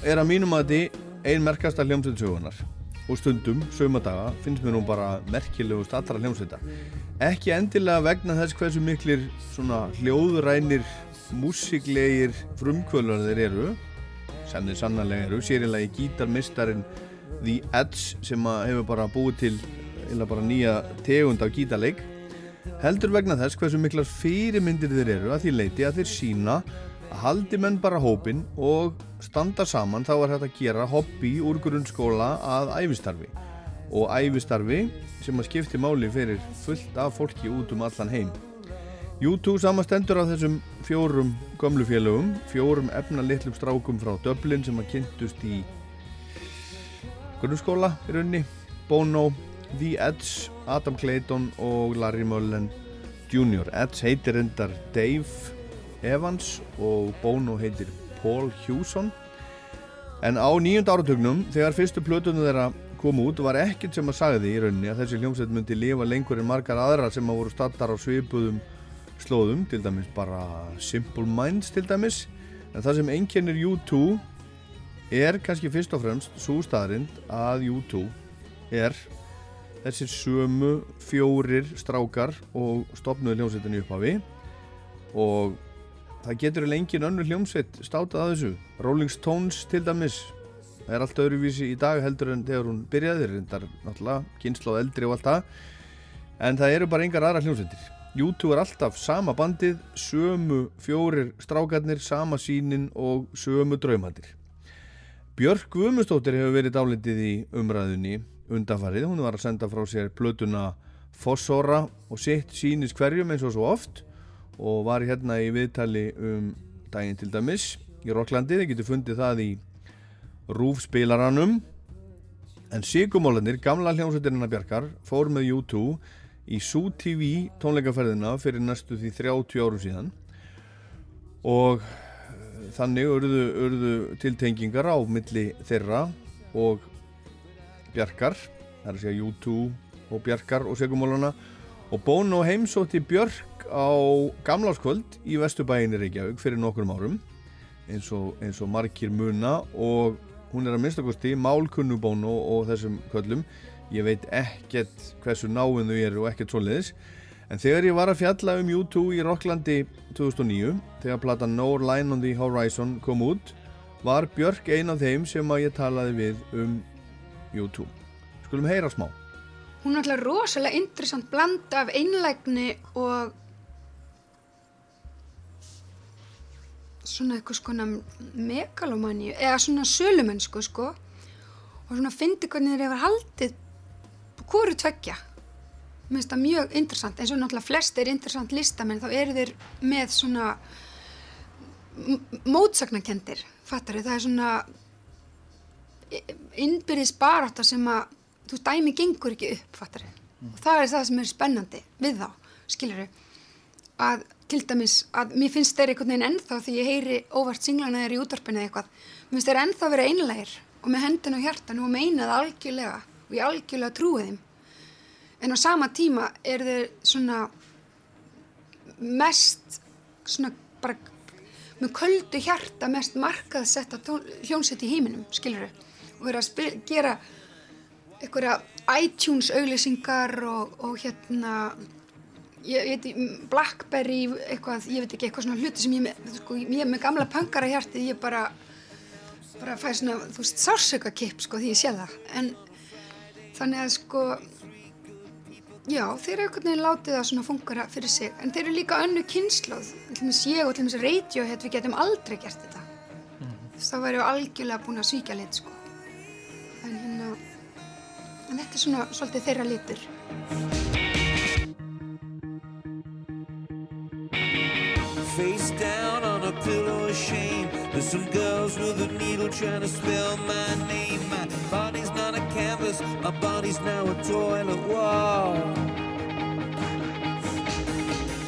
Speaker 1: er að mínum að þið ein merkasta hljómsveitsögunar og stundum, sömadaga, finnst mér nú bara merkilegust allra hljómsveita. Ekki endilega vegna þess hversu miklir svona hljóðrænir músiklegir frumkvölar þeir eru sem þeir sannarlega eru, sérilega í gítarmistarinn The Edge sem hefur bara búið til bara nýja tegund af gítarleik heldur vegna þess hversu miklar fyrirmyndir þeir eru að því leiti að þeir sína að haldi menn bara hópin og standa saman þá er þetta að gera hobby úr grunnskóla að æfistarfi og æfistarfi sem að skipti máli fyrir fullt af fólki út um allan heim. U2 samastendur af þessum fjórum gömlu félögum, fjórum efna litlum strákum frá Dublin sem að kynntust í grunnskóla í raunni, Bono, The Edge, Adam Clayton og Larry Mullen Jr. Edge heitir endar Dave Evans og Bono heitir Paul Hewson en á nýjunda áratugnum þegar fyrstu plötunum þeirra kom út var ekkert sem að sagði í rauninni að þessi hljómsveit myndi lifa lengur en margar aðrar sem að voru stattar á svipuðum slóðum, til dæmis bara Simple Minds til dæmis en það sem einkennir U2 er kannski fyrst og fremst svo staðrind að U2 er þessir sömu fjórir strákar og stopnuði hljómsveitinni upphafi. Og það getur lengið önnur hljómsveit státað að þessu. Rolling Stones til dæmis. Það er allt öðruvísi í dag heldur en þegar hún byrjaði. Reyndar náttúrulega kynsla og eldri og allt það. En það eru bara engar aðra hljómsveitir. YouTube er alltaf sama bandið sömu fjórir strákarnir sama sínin og sömu draumandir Björk Guðmustóttir hefur verið dálitið í umræðunni undanfarið, hún var að senda frá sér plötuna Fossora og sitt sínis hverjum eins og svo oft og var hérna í viðtali um daginn til dæmis í Rocklandi, þið getur fundið það í rúfspilaranum. En Sigumólanir, gamla hljómsveitirina Bjarkar fór með U2 í Sú TV tónleikaferðina fyrir næstu því 30 árum síðan. Og þannig urðu, urðu tiltengingar á milli þeirra og Bjarkar það er að segja U2 og Bjarkar og Sigumólana og Bono heimsótti Björk á gamláskvöld í Vesturbæinni Reykjavík fyrir nokkur árum eins og, eins og margir muna. Og hún er að minnstakosti málkunnu Bono og þessum köllum. Ég veit ekkert hversu náinn þau eru og ekkert svoleiðis. En þegar ég var að fjalla um U2 í Rocklandi 2009 þegar platan No Line on the Horizon kom út var Björk ein af þeim sem að ég talaði við um U2 skulum heyra smá.
Speaker 13: Hún er alltaf rosalega interessant blanda af einlægni og svona eitthvað skona megalomanni eða svona sölumennsku sko. Og svona fyndi hvernig þeir hefur haldið hvoru tveggja. Mér finnst það mjög interessant. Eins og náttúrulega flest er interessant listamenn þá eru þeir með svona mótsagnakendir fattar það er svona innbyrðis barátta sem að þú veist, dæmi gengur ekki upp fattar og það er það sem er spennandi við þá, skilur að til dæmis að mér finnst þeir einhvern veginn ennþá því ég heyri óvart singlana þeir í útvarpinu eða eitthvað mér finnst þeir ennþá vera einlegir og með hendun og hjartan og meina það algjörlega og ég algjörlega trúi þeim. En á sama tíma er þeir svona mest svona bara með köldu hjarta mest markað setta hljónsett í heiminum skilur og vera að gera einhverja iTunes auglýsingar og, og hérna ég veit, Blackberry eitthvað, ég veit ekki, eitthvað svona hluti sem ég með, sko, ég með gamla pöngara hjartið ég bara bara fæ svona, þú veist, sársöka kipp sko því ég sé það, en þannig að sko já, þeir eru einhvern veginn látið að svona fungara fyrir sig, en þeir eru líka önnu kynnslóð, ég og til dæmis Radiohead, við getum aldrei gert þetta. Þess þá væri við algjörlega búin að svíkja lit sko en þetta er svona svolítið þeirra litur
Speaker 11: Face down on a pillow of shame. There's some girls with a needle trying to spell my name. My body's not a canvas, my body's now a toilet wall.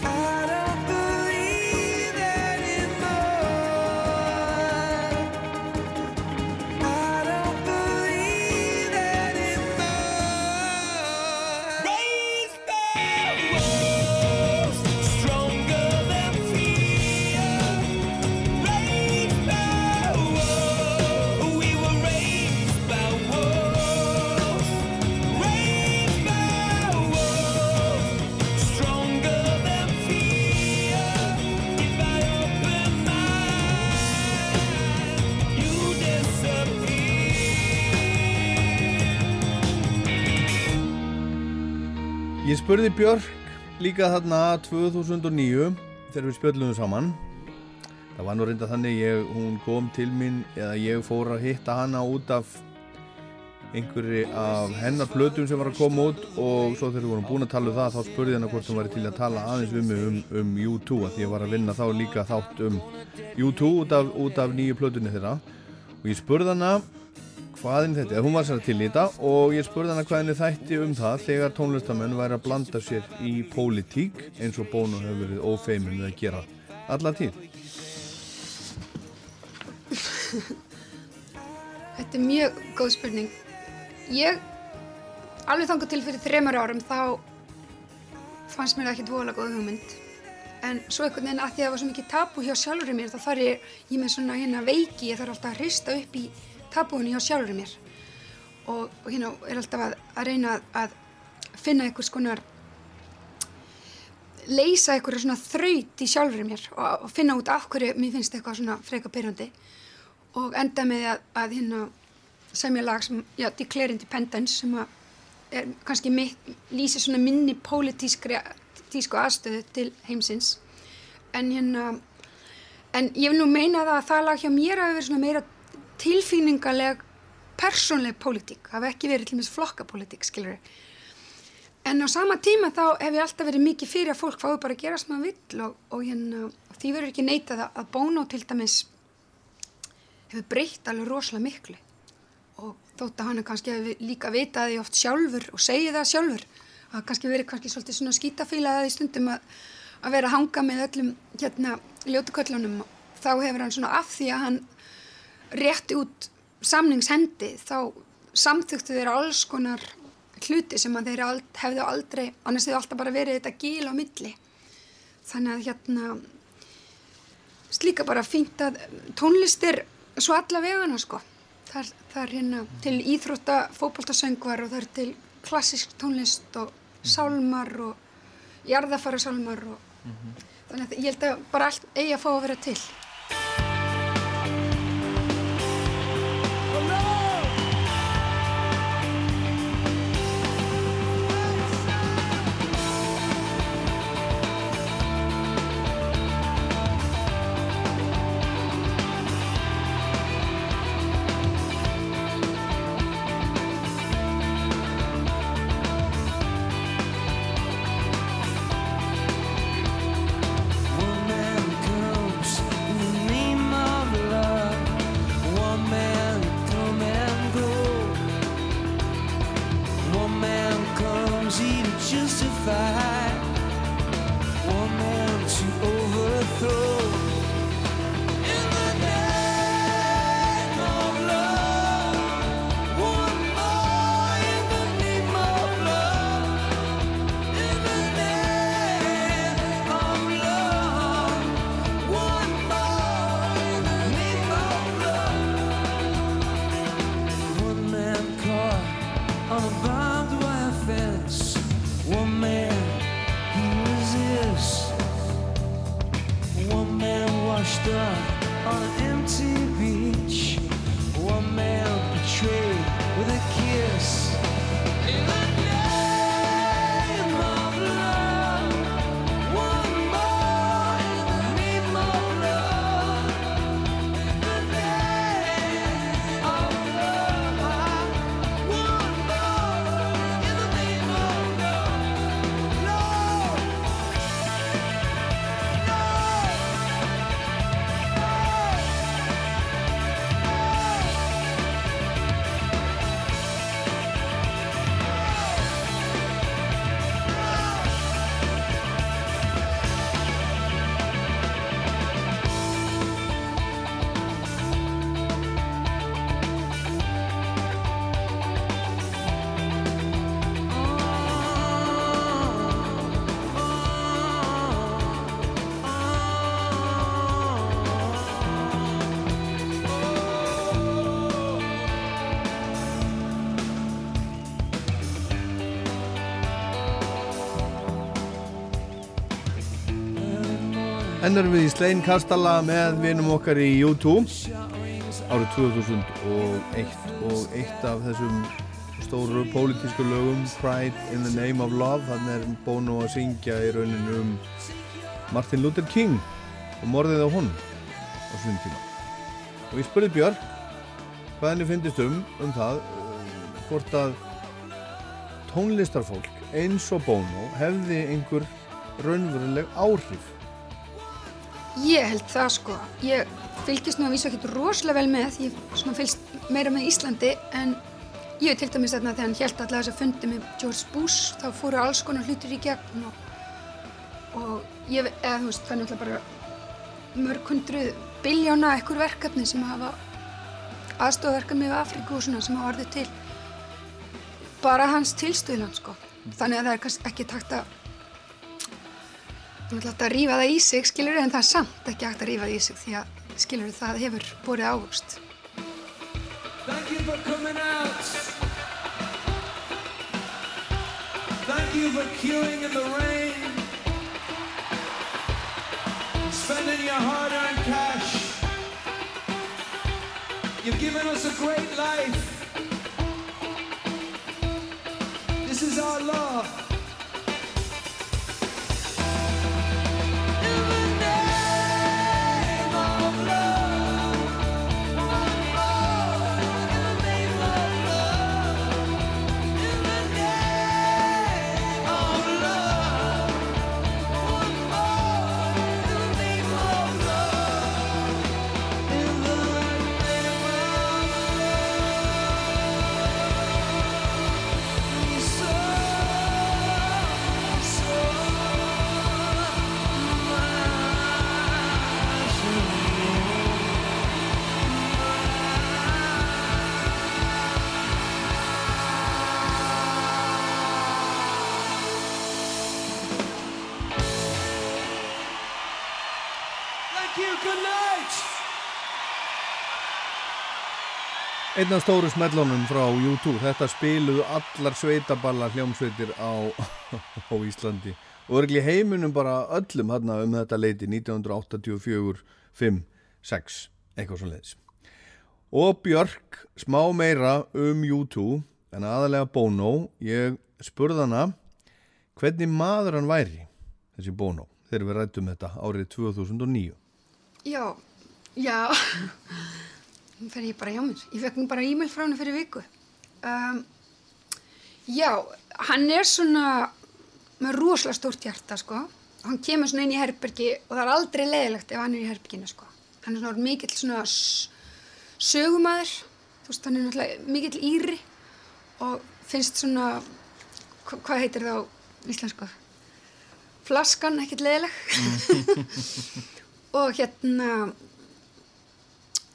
Speaker 11: I don't
Speaker 1: spurði Björk líka þarna 2009 þegar við spjöllum saman. Það var nú reynda þannig ég, hún kom til mín eða ég fór að hitta hana út af einhverju af hennar plötum sem var að koma út og svo þegar við vorum búin að tala um það þá spurði hana hvort hún var til að tala aðeins við mig um, um U2 að því ég var að vinna þá líka þátt um U2 út af, af nýju plötunni þeirra. Og ég spurði hana hvaðin þetta, hún var sér til í þetta og ég spurði hana hvaðin þætti um það þegar tónlistamenn væri að blanda sér í pólitík eins og Bono hefur verið ófeimin við að gera alla tíð.
Speaker 13: Þetta er mjög góð spurning. Ég, alveg þangað til fyrir þreymar árum, þá fannst mér það ekki dvoðalega góð hugmynd. En svo einhvern veginn að því að það var svo mikið tabu hjá sjálfur mér, þá þarf ég, ég með svona hérna veiki, ég þarf alltaf að hrista upp í tabúinu hjá sjálfur mér. Og, og hérna er alltaf að, að reyna að, finna einhvers konar, leysa einhverja svona þraut í sjálfur mér og, og finna út af hverju mér finnst eitthvað svona freka pyrrandi og enda með að, að hérna semja lag sem, já, Declare Independence sem að er kannski lýsir svona minni pólitískri tísku aðstöðu til heimsins en hérna en ég vil nú meina það að það lag hjá mér hafi verið svona meira tilfýningaleg persónleg pólitík, hafi ekki verið til og með flokkapólitík, skilur en á sama tíma þá hef ég alltaf verið mikið fyrir að fólk fái bara að gera sem það vill og, og hérna, því verður ekki neitað að, að Bono til dæmis hefur breytt alveg rosalega miklu. Og þótt að hann er kannski hefur líka vitað því oft sjálfur og segið það sjálfur að kannski verið kannski svolítið svona skítafílaðið í stundum að, að vera að hanga með öllum hérna ljótuköllunum þá hefur hann svona af því að hann rétti út samningshendi þá samþyktu þeirra alls konar hluti sem að þeirra ald, hefðu aldrei annars hefðu alltaf bara verið þetta gíl á milli. Þannig að hérna slíka bara fínt að tónlistir svo alla vegana sko. Það, er hérna til íþrótta fókbaltasöngvar og það er til klassisk tónlist og sálmar og jarðafara sálmar og þannig að ég held að bara allt eigi að fá að vera til
Speaker 1: Enn erum við í Slein Kastala með vinum okkar í U2 árið 2001 og eitt af þessum stóru pólitísku lögum Pride in the Name of Love þannig er Bono að syngja í rauninu um Martin Luther King og morðið á honum á svon tíma. Og ég spurði Björk hvað henni finnist um um það um, hvort að tónlistarfólk eins og Bono hefði einhver raunveruleg áhrif
Speaker 13: Ég held það sko. Ég fylgist nú að vísa ekkert rosalega vel með. Ég fylgst meira með Íslandi en ég hef til dæmis þarna þegar hann held allavega þess að fundi með George Bush þá fóru alls konar hlutir í gegn og, og ég, eða þú veist, það er náttúrulega bara mörg hundru biljóna ekkur verkefni sem hafa aðstofverkefni við Afríku og svona sem hafa orðið til bara hans tilstöðlan sko. Þannig að það er kannski ekki takt að Er alltaf að rífa það í sig, skilur en það er samt ekki hægt að rífa það í sig því að, skilur það hefur borið ávöxt.
Speaker 11: Thank you for coming out. Thank you for queuing in the rain. Spending your hard-earned cash. You've given us a great life. This is our law.
Speaker 1: Einn af stóru smellunum frá YouTube, þetta spiluðu allar sveitaballa hljómsveitir á, á Íslandi og örgli heiminum bara öllum hérna um þetta leiti 1984, 5, 6, eitthvað svo leiðis. Og Björk, smá meira um YouTube, en aðalega Bono, ég spurði hana hvernig maður hann væri, þessi Bono, þegar við rættum þetta árið 2009.
Speaker 13: Já, já, nú fer ég bara hjá mér. Ég fekk nú bara e-mail frá henni fyrir viku. Um, já, hann er svona með rosalega stórt hjarta, sko. Hann kemur svona inn í herbergi og það er aldrei leiðilegt ef hann er í herberginu, sko. Hann er svona mikill svona sögumæður, þú veist, hann er náttúrulega mikill íri og finnst svona, hva, hvað heitir það á íslensku? Flaskan, ekkert leiðileg. og hérna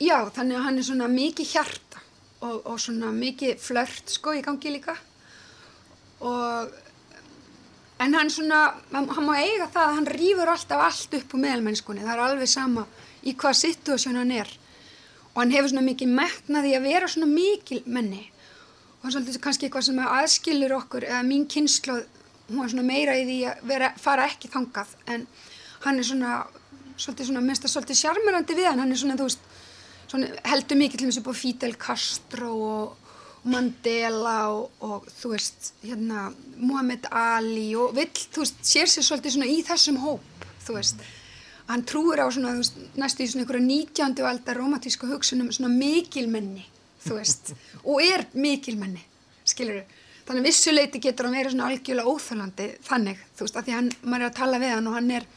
Speaker 13: já, þannig að hann er svona mikið hjarta og, og svona mikið flört sko í gangi líka. Og en hann svona, hann, hann má eiga það að hann rýfur alltaf allt upp úr meðalmennskunni, það er alveg sama í hvað situasjón hann er. Og hann hefur svona mikið metnaði að vera svona mikil menni. Og svolítið kannski eitthvað sem aðskilur okkur eða mín kynslu hún var svona meira í því að vera, fara ekki þangað. En hann er svona svolítið svona, minnst það svolítið sjarmirandi við hann. Hann er svona, þú veist, heldur mikið til þessu upp á Fidel Castro og, og Mandela og, og þú veist, hérna Muhammad Ali og vill, þú veist, sér sér svolítið svona í þessum hóp, þú veist hann trúir á svona, þú veist, næstu í svona einhverja 19. aldar romantíska hugsunum svona mikilmenni, þú veist og er mikilmenni, skilur þannig að vissuleiti getur hann verið svona algjörlega óþálandi þannig, þú veist, að því hann maður er að tala við hann og hann er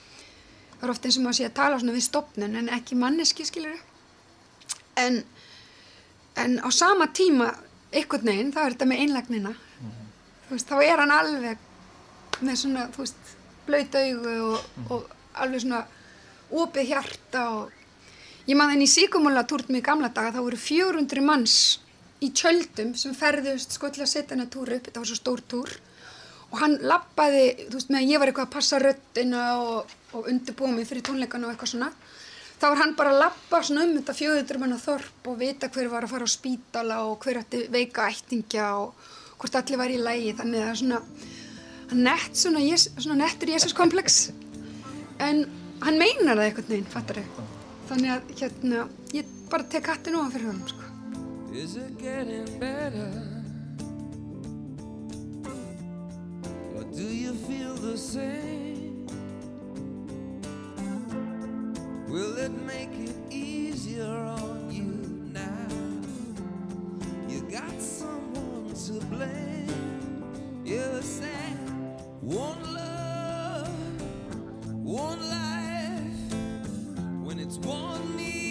Speaker 13: það er oft eins og maður sé að tala svona við stopnun en ekki manneski, skilur en en á sama tíma einhvern veginn, þá er þetta með einlagnina. Þú veist, þá er hann alveg með svona, þú veist blöyt augu og, og alveg svona opið hjarta og ég maður þenni í síkumúla túrtum í gamla daga, þá voru 400 manns í tjöldum sem ferðust sko til að setja hennar túr upp, þetta var svo stór túr. Og hann lappaði, þú veist, meðan ég var eitthvað að passa röttina og, og undirbúa mig fyrir tónleikana og eitthvað svona þá var hann bara að lappa svona um þetta fjöðutur manna þorp og vita hver var að fara á spítala og hver ætti veika ættingja og hvort allir var í lægi þannig að svona hann nett svona, svona nettur Jésuskomplex en hann meinar það eitthvað neginn, fattar þau þannig að hérna, ég bara tek hattin ofan fyrir honum sko.
Speaker 11: Is it getting better? Or do you feel the same? Will it make it easier on you now? You got someone to blame. You said one love, one life. When it's one need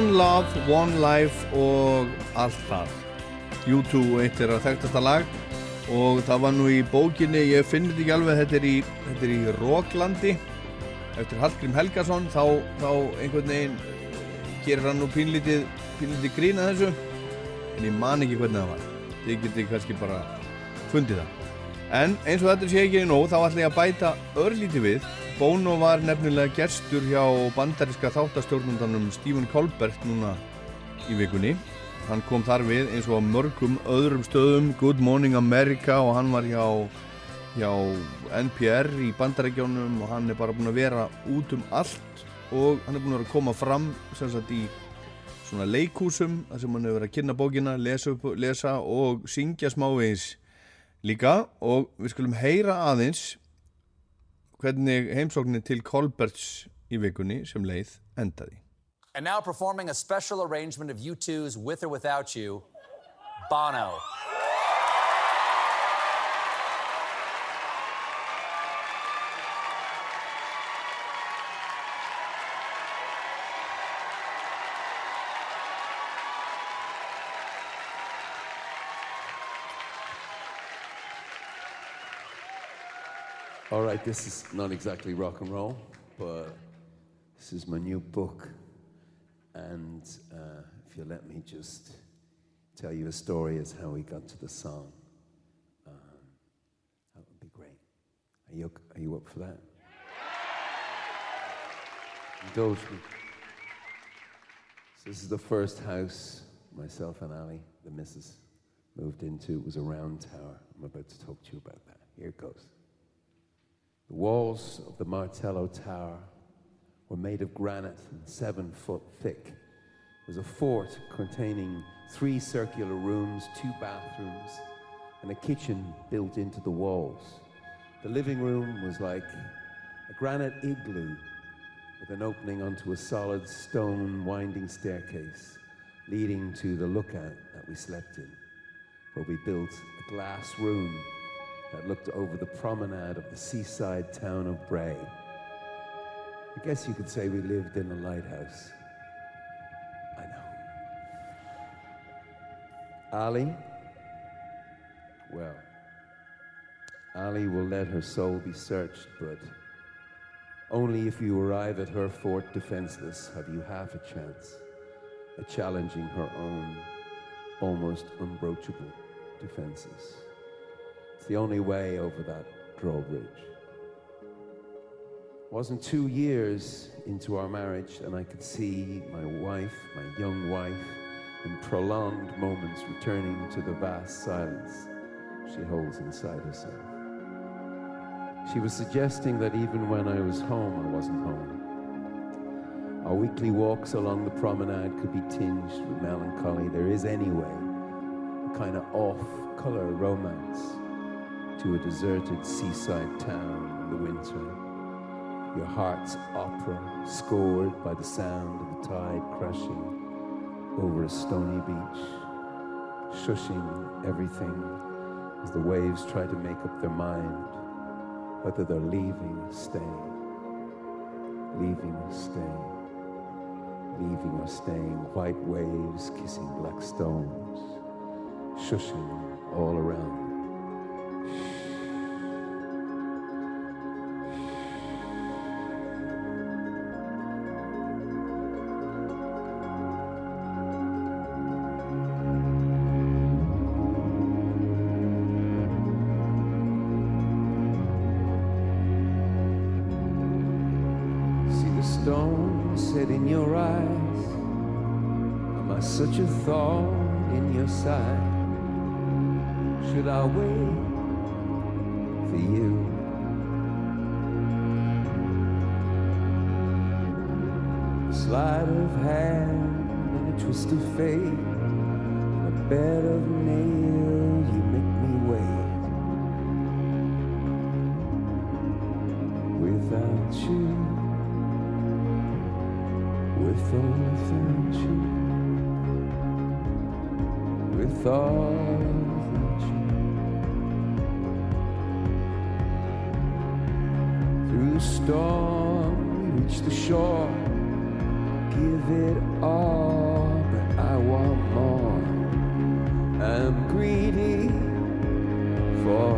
Speaker 11: One Love, One Life
Speaker 1: og allt það. U2 eitt er að þekktasta lag. Og það var nú í bókinni, ég finn þetta ekki alveg, þetta er í, þetta er í Róklandi eftir Hallgrím Helgason þá, þá einhvern veginn eh, gerir hann nú pínlítið, pínlítið grína þessu. En ég man ekki hvernig það var. Ég geti kannski bara fundið það. En eins og þetta sé ekki nóg þá ætla ég að bæta örlítið við Bono var nefnilega gestur hjá bandariska þáttastjórnundanum Stephen Colbert núna í vikunni. Hann kom þar við eins og mörgum öðrum stöðum. Good Morning America og hann var hjá, hjá NPR í bandarækjónum og hann er bara búin að vera út um allt og hann er búin að vera að koma fram sem sagt í svona leikúsum þar sem hann hefur verið að kynna bókina, lesa, upp, lesa og syngja smávegis líka. Og við skulum heyra aðeins hvernig heimsóknin til Colberts í vikunni sem leið endaði
Speaker 14: And now performing a special arrangement of U2's With or Without You, Bono.
Speaker 5: Right, this is not exactly rock and roll, but this is my new book. And uh, if you let me just tell you a story as how we got to the song, um, that would be great. Are you, are you up for that? Indulge me. So this is the first house myself and Ali, the missus, moved into. It was a round tower. I'm about to talk to you about that. Here it goes. The walls of the Martello Tower were made of granite and seven foot thick. It was a fort containing three circular rooms, two bathrooms, and a kitchen built into the walls. The living room was like a granite igloo with an opening onto a solid stone winding staircase leading to the lookout that we slept in, where we built a glass room that looked over the promenade of the seaside town of Bray. I guess you could say we lived in a lighthouse. I know. Ali? Well, Ali will let her soul be searched, but only if you arrive at her fort defenseless have you half a chance at challenging her own almost unbroachable defenses. It's the only way over that drawbridge. It wasn't two years into our marriage, and I could see my wife, my young wife, in prolonged moments returning to the vast silence she holds inside herself. She was suggesting that even when I was home, I wasn't home. Our weekly walks along the promenade could be tinged with melancholy. There is, anyway, a kind of off color romance to a deserted seaside town in the winter. Your heart's opera scored by the sound of the tide crashing over a stony beach, shushing everything as the waves try to make up their mind whether they're leaving or staying, leaving or staying, leaving or staying. White waves kissing black stones, shushing all around.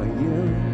Speaker 5: you.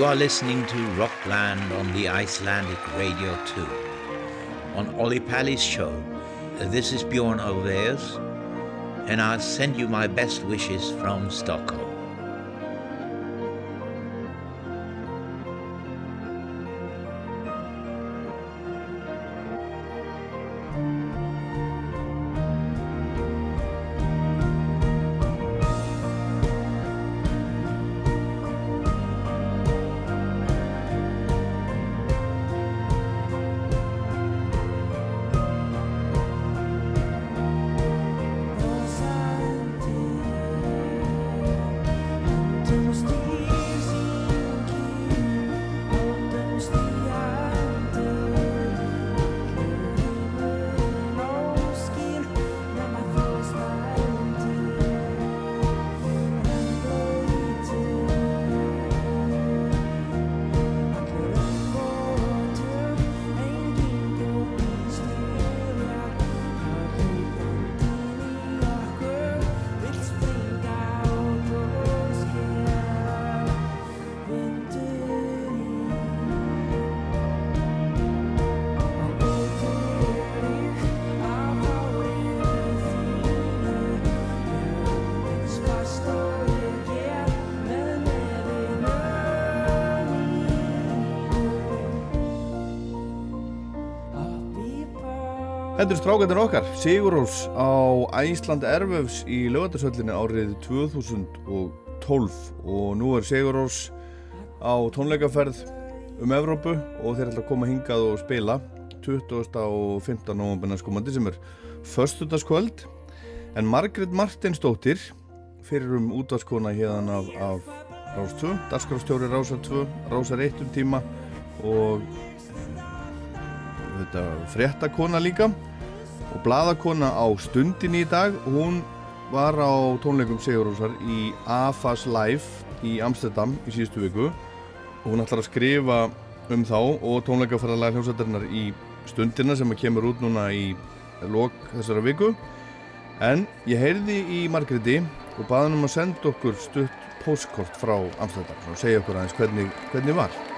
Speaker 5: You
Speaker 15: are
Speaker 11: listening to Rockland on the Icelandic Radio 2. On Olli Pally's show, this is Bjorn Ulvaeus, and I send you my best wishes from Stockholm.
Speaker 1: Þetta eru strákarnir okkar, Sigurós á Æsland Erföfs í lögatarsöllinni árið 2012 og nú er Sigurós á tónleikaferð um Evrópu og þeir ætla að koma hingað og spila 20. og 15. november næstkomandi sem er förstutaskvöld en Margrét Martinsdóttir fyrir um útvarskona hérna af, af Rás 2, Dasgrafstjóri Rásar 2 Rásar 1 um tíma og þetta fréttakona líka og bladakona á stundin í dag hún var á tónleikum Sigurósar í AFAS Live í Amsterdam í síðustu viku. Og hún ætlar að skrifa um þá og tónleikaferðarlega hljómsættarinnar í stundina sem kemur út núna í lok þessara viku. En ég heyrði í Margréti og baði hann um að senda okkur stutt postkort frá Amsterdam og segja okkur aðeins hvernig, hvernig var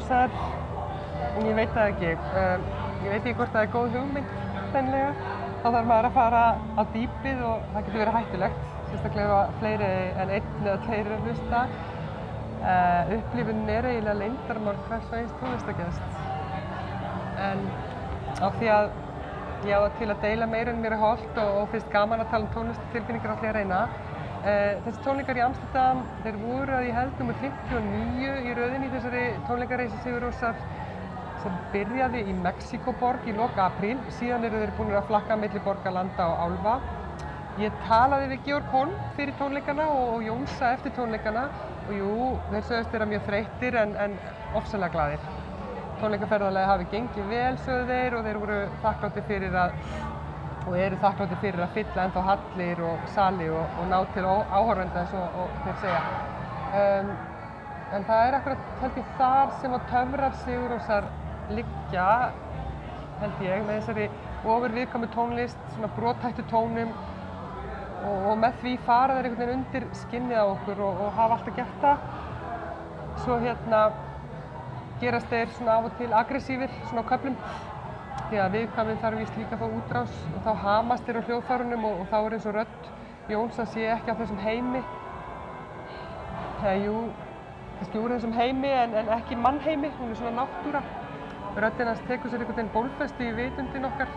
Speaker 16: Sigurósar en ég veit það ekki. Um, ég veit ekki hvort það er góð hugmynd þennlega þá þarf maður að fara á dýpið og það getur verið hættulegt sérstaklega fleiri en einn eða tveir að hlusta. Uh, upplifunin er eiginlega leyndarmál hvers og eins tónlistagjast en á því að ég á það til að deila meira en mér er holdt og, og finnst gaman að tala um tónlistatilfinningar að reyna þessi tónleikar í Amsterdam, þeir voru að ég held nummer 59 í rauðinni þessari tónleikareysi Sigur Rósar sem byrjaði í Mexikoborg í loka apríl. Síðan eru þeir búin að flakka milli borga, landa og álfa. Ég talaði við Georg Holm fyrir tónleikana og, og Jónsa eftir tónleikana og jú, þeir sögust þeirra mjög þreyttir en, en ofsalega gladir. Tónleikaferðarlega hafi gengið vel, sögðu þeir og þeir voru þakklátti fyrir að og eru þakklátti fyrir að fylla ennþá hallir og sali og, og ná til áhorfenda eins og, og þeir segja. Um, en það er akkurat held ég þar sem að töfrar Sigurósar liggja, held ég, með þessari ofur viðkvæmu tónlist, svona brotættu tónum og, og með því fara þeir einhvern veginn undir skinnið á okkur og, og hafa alltaf gert það. Svo hérna gerast þeir svona af og til aggressífir, svona á köflum því að viðkvæminn þarf víst líka að fá útrás og þá hamast þér á hljóðfærunum og, og þá er eins og rödd Jóns að sé ekki á þessum heimi. Eða jú, kannski úr þessum heimi en, en ekki mannheimi, hún er svona náttúra. Röddinn hans tekur sér einhvern veginn bólfestu í vitundin okkar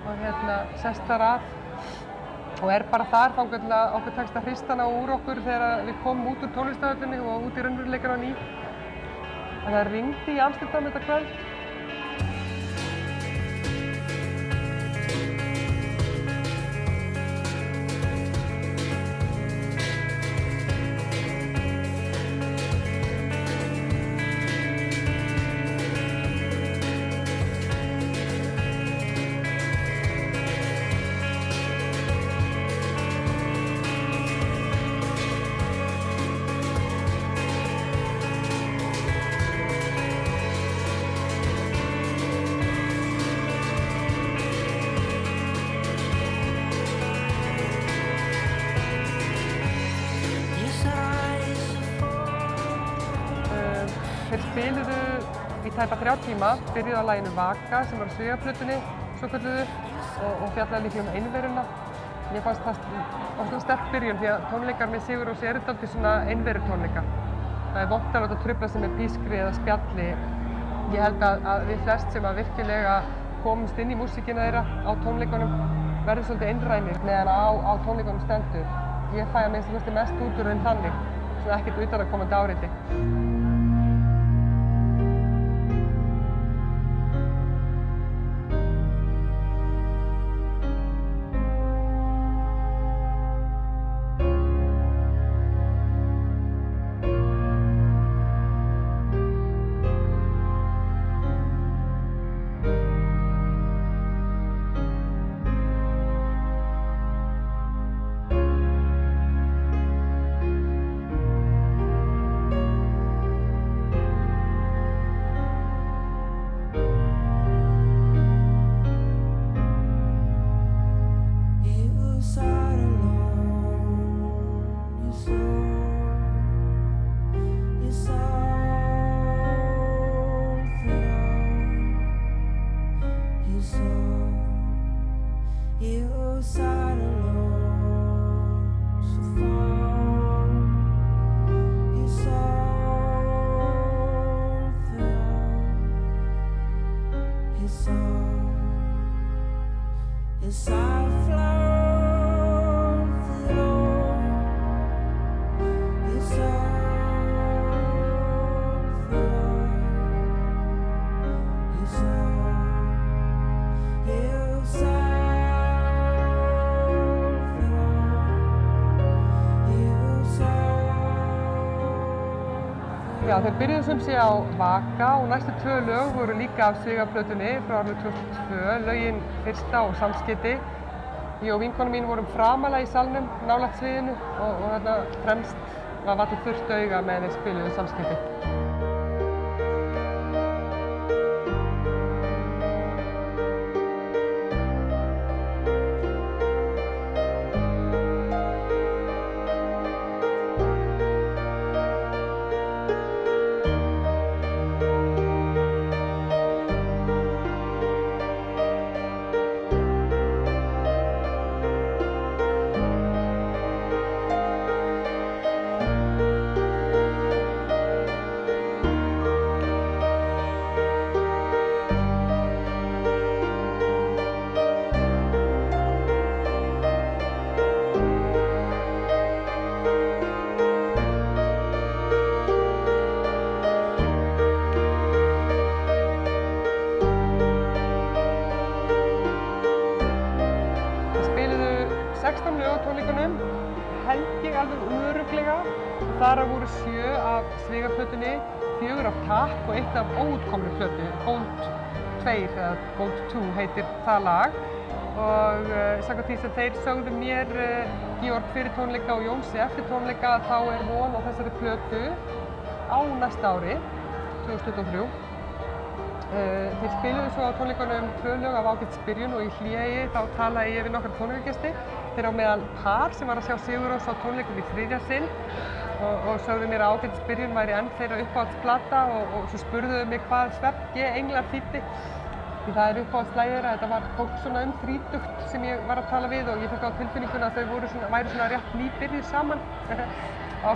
Speaker 16: og hérna sest þar að og er bara þar þá að okkur tekst að hrista hana úr okkur þegar við komum út úr tónlistaföldunni og út í raunveruleikana ný. En það ringdi í Amsterdam þetta kvöld tæpa þrjá tíma, byrjuðu á læginu Vaka sem var á Sveigaplutunni, svo kalluðu, og, og fjallaði líka um einveruna. Mér fannst það ofslega sterk byrjun því að tónleikar með Sigur Sér eru alltaf svona einveru tónleika. Það er vont að láta trubla sig með pískri eða spjalli. Ég held að, að við flest sem að virkilega komumst inn í músíkina þeirra á tónleikunum verðum svolítið einrænir meðan á, á tónleikunum stendur. Ég fæ að minnst mest út úr þeim þannig, svona ekkert utan að komandi Já, þeir byrjuðu sem sé á Vaka og næstu tvö lög voru líka af Sigaplötunni frá árið 2002, lögin fyrsta og samskiti. Ég og vinkonu mín vorum framalega í salnum, nálægt sviðinu og, og þarna fremst var vatnið þurft auga með þeir spiluðu samskiti. Eitt af óutkomnu plötu, Gold 2 eða Gold 2 heitir það lag og uh, samkvæmt því sem þeir sögðu mér uh, Georg fyrir tónleika og Jónsi eftir tónleika þá er von á þessari plötu á næsta ári, 2023. Uh, þeir spiluðu svo á tónleikunum tvö lög af ágætt spyrjun og í hlýjegi þá talaði ég við nokkar tónleikagesti. Þeir á meðal par sem var að sjá Sigurós á tónleikum í þriðja sinn og, og sögðu mér að ágætt spyrjun væri enn þeirra uppáhaldsplata og, og svo spurðuðu mig hvað svefn ég englar þýtti. Því það er uppáhaldslægir að þetta var fólk svona um þrítugt sem ég var að tala við og ég fekk á tilfinninguna að þau svona, væri svona rétt nýbyrjuð saman á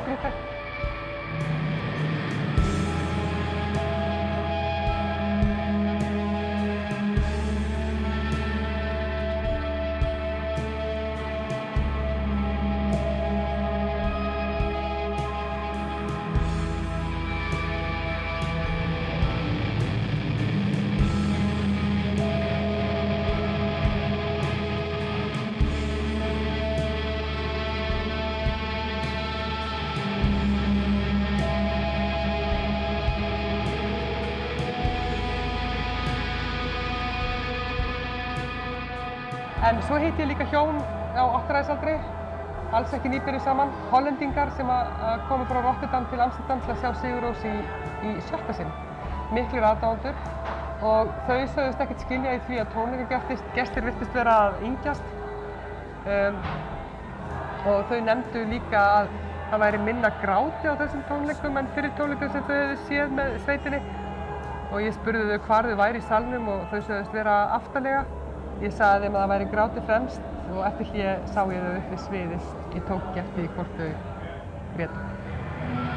Speaker 16: heiti ég líka hjón á áttræðisaldri, alls ekki nýbyrju saman, hollendingar sem komu frá Rotterdam til Amsterdam til að sjá Sigurós í, í sjötta sinn. Miklir aðdándur og þau sögðust ekkert skilja í því að tónleikagestir virtist vera að yngjast. Um, og þau nefndu líka að það væri minna gráti á þessum tónleikum en fyrir tónleikum sem þau hefðu séð með sveitinni. Og ég spurði þau hvar þau væri í salnum og þau sögðust vera aftarlega. Ég sagði þeim að það væri gráti fremst og eftir hlýja sá ég þau upp við sviðið. Ég tók ekki eftir hvort þau grétu.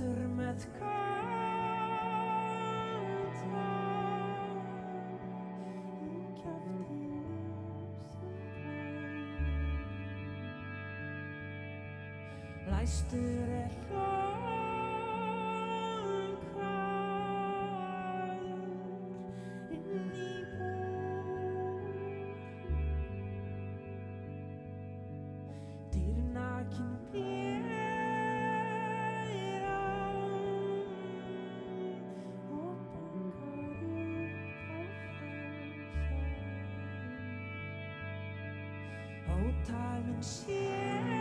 Speaker 11: aftur með kvæta í kæftinu sem bæ Læstur er hlá upp á framsæð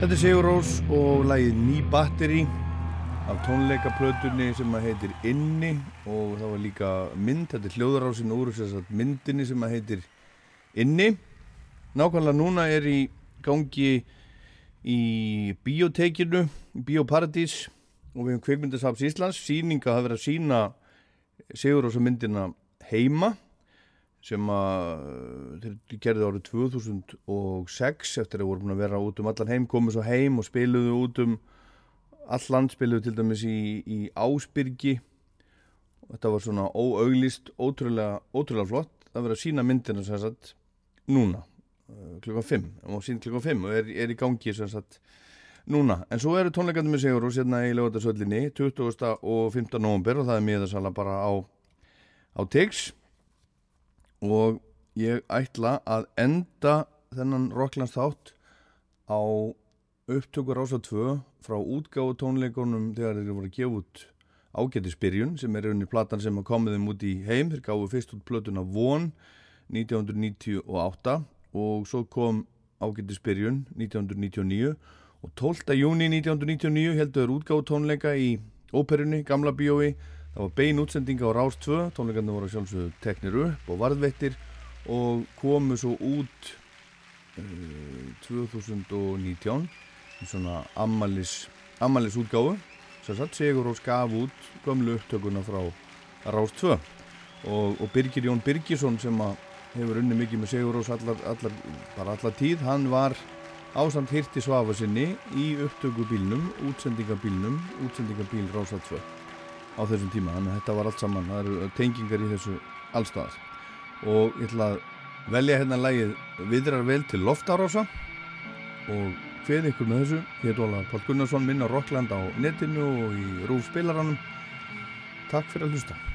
Speaker 1: Þetta er Sigur Rós og lagið Ný Batteri af tónleikaplötunni sem að heitir Inni og það var líka mynd, þetta er hljóðarásin úr þess að myndinni sem að heitir Inni. Nákvæmlega núna er í gangi í biotekinu, Bioparadís og við hefum kveikmyndasaps Íslands, síninga það verið að sína Sigur Rósa myndina heima sem að þeir gerði árið 2006 eftir að voru búin að vera út um allan heim komu svo heim og spiluðu út um all land spiluðu til dæmis í, í Ásbyrgi og þetta var svona óauglist ótrúlega, ótrúlega flott að vera að sína myndina sem sagt núna uh, klukkan 5 og sín klukkan 5 og er, er í gangi sem sagt núna en svo eru tónleikandi með Sigur og sérna í lögatarsöllinni 20. og 15. november og það er miðarsala bara á á TIX og ég ætla að enda þennan Rocklands þátt á upptökur ása 2 frá útgáðu tónleikonum þegar þeir voru að gefa út ágæti spyrjun sem er unni platan sem komið þeim út í heim þeir gáðu fyrst út plötuna Von 1998 og svo kom ágæti spyrjun 1999 og 12. júni 1999 heldur þeir útgáðu tónleika í óperunni, gamla bíói Það var bein útsendinga á Rás 2, tónleikarnir voru sjálfsögðu teknir upp og varðvettir og komu svo út uh, 2019 í svona ammalis, ammalis útgáfu sem sagt Sigur Rós gaf út gömlu upptökuna frá Rás 2 og, og Birgir Jón Birgisson sem hefur unni mikið með Sigur Rós allar, allar, bara allar tíð, hann var ásamt hirti svafa sinni í upptökubílnum, útsendingabílnum, útsendingabíl Rása 2 á þessum tíma, þannig að þetta var allt saman það eru tengingar í þessu allstaðar og ég ætla að velja hérna lægið Viðrar vel til loftarása og hveð ykkur með þessu. Ég heit Óla Pál Gunnarsson minn á Rockland á netinu og í Rúf spilaranum. Takk fyrir að hlusta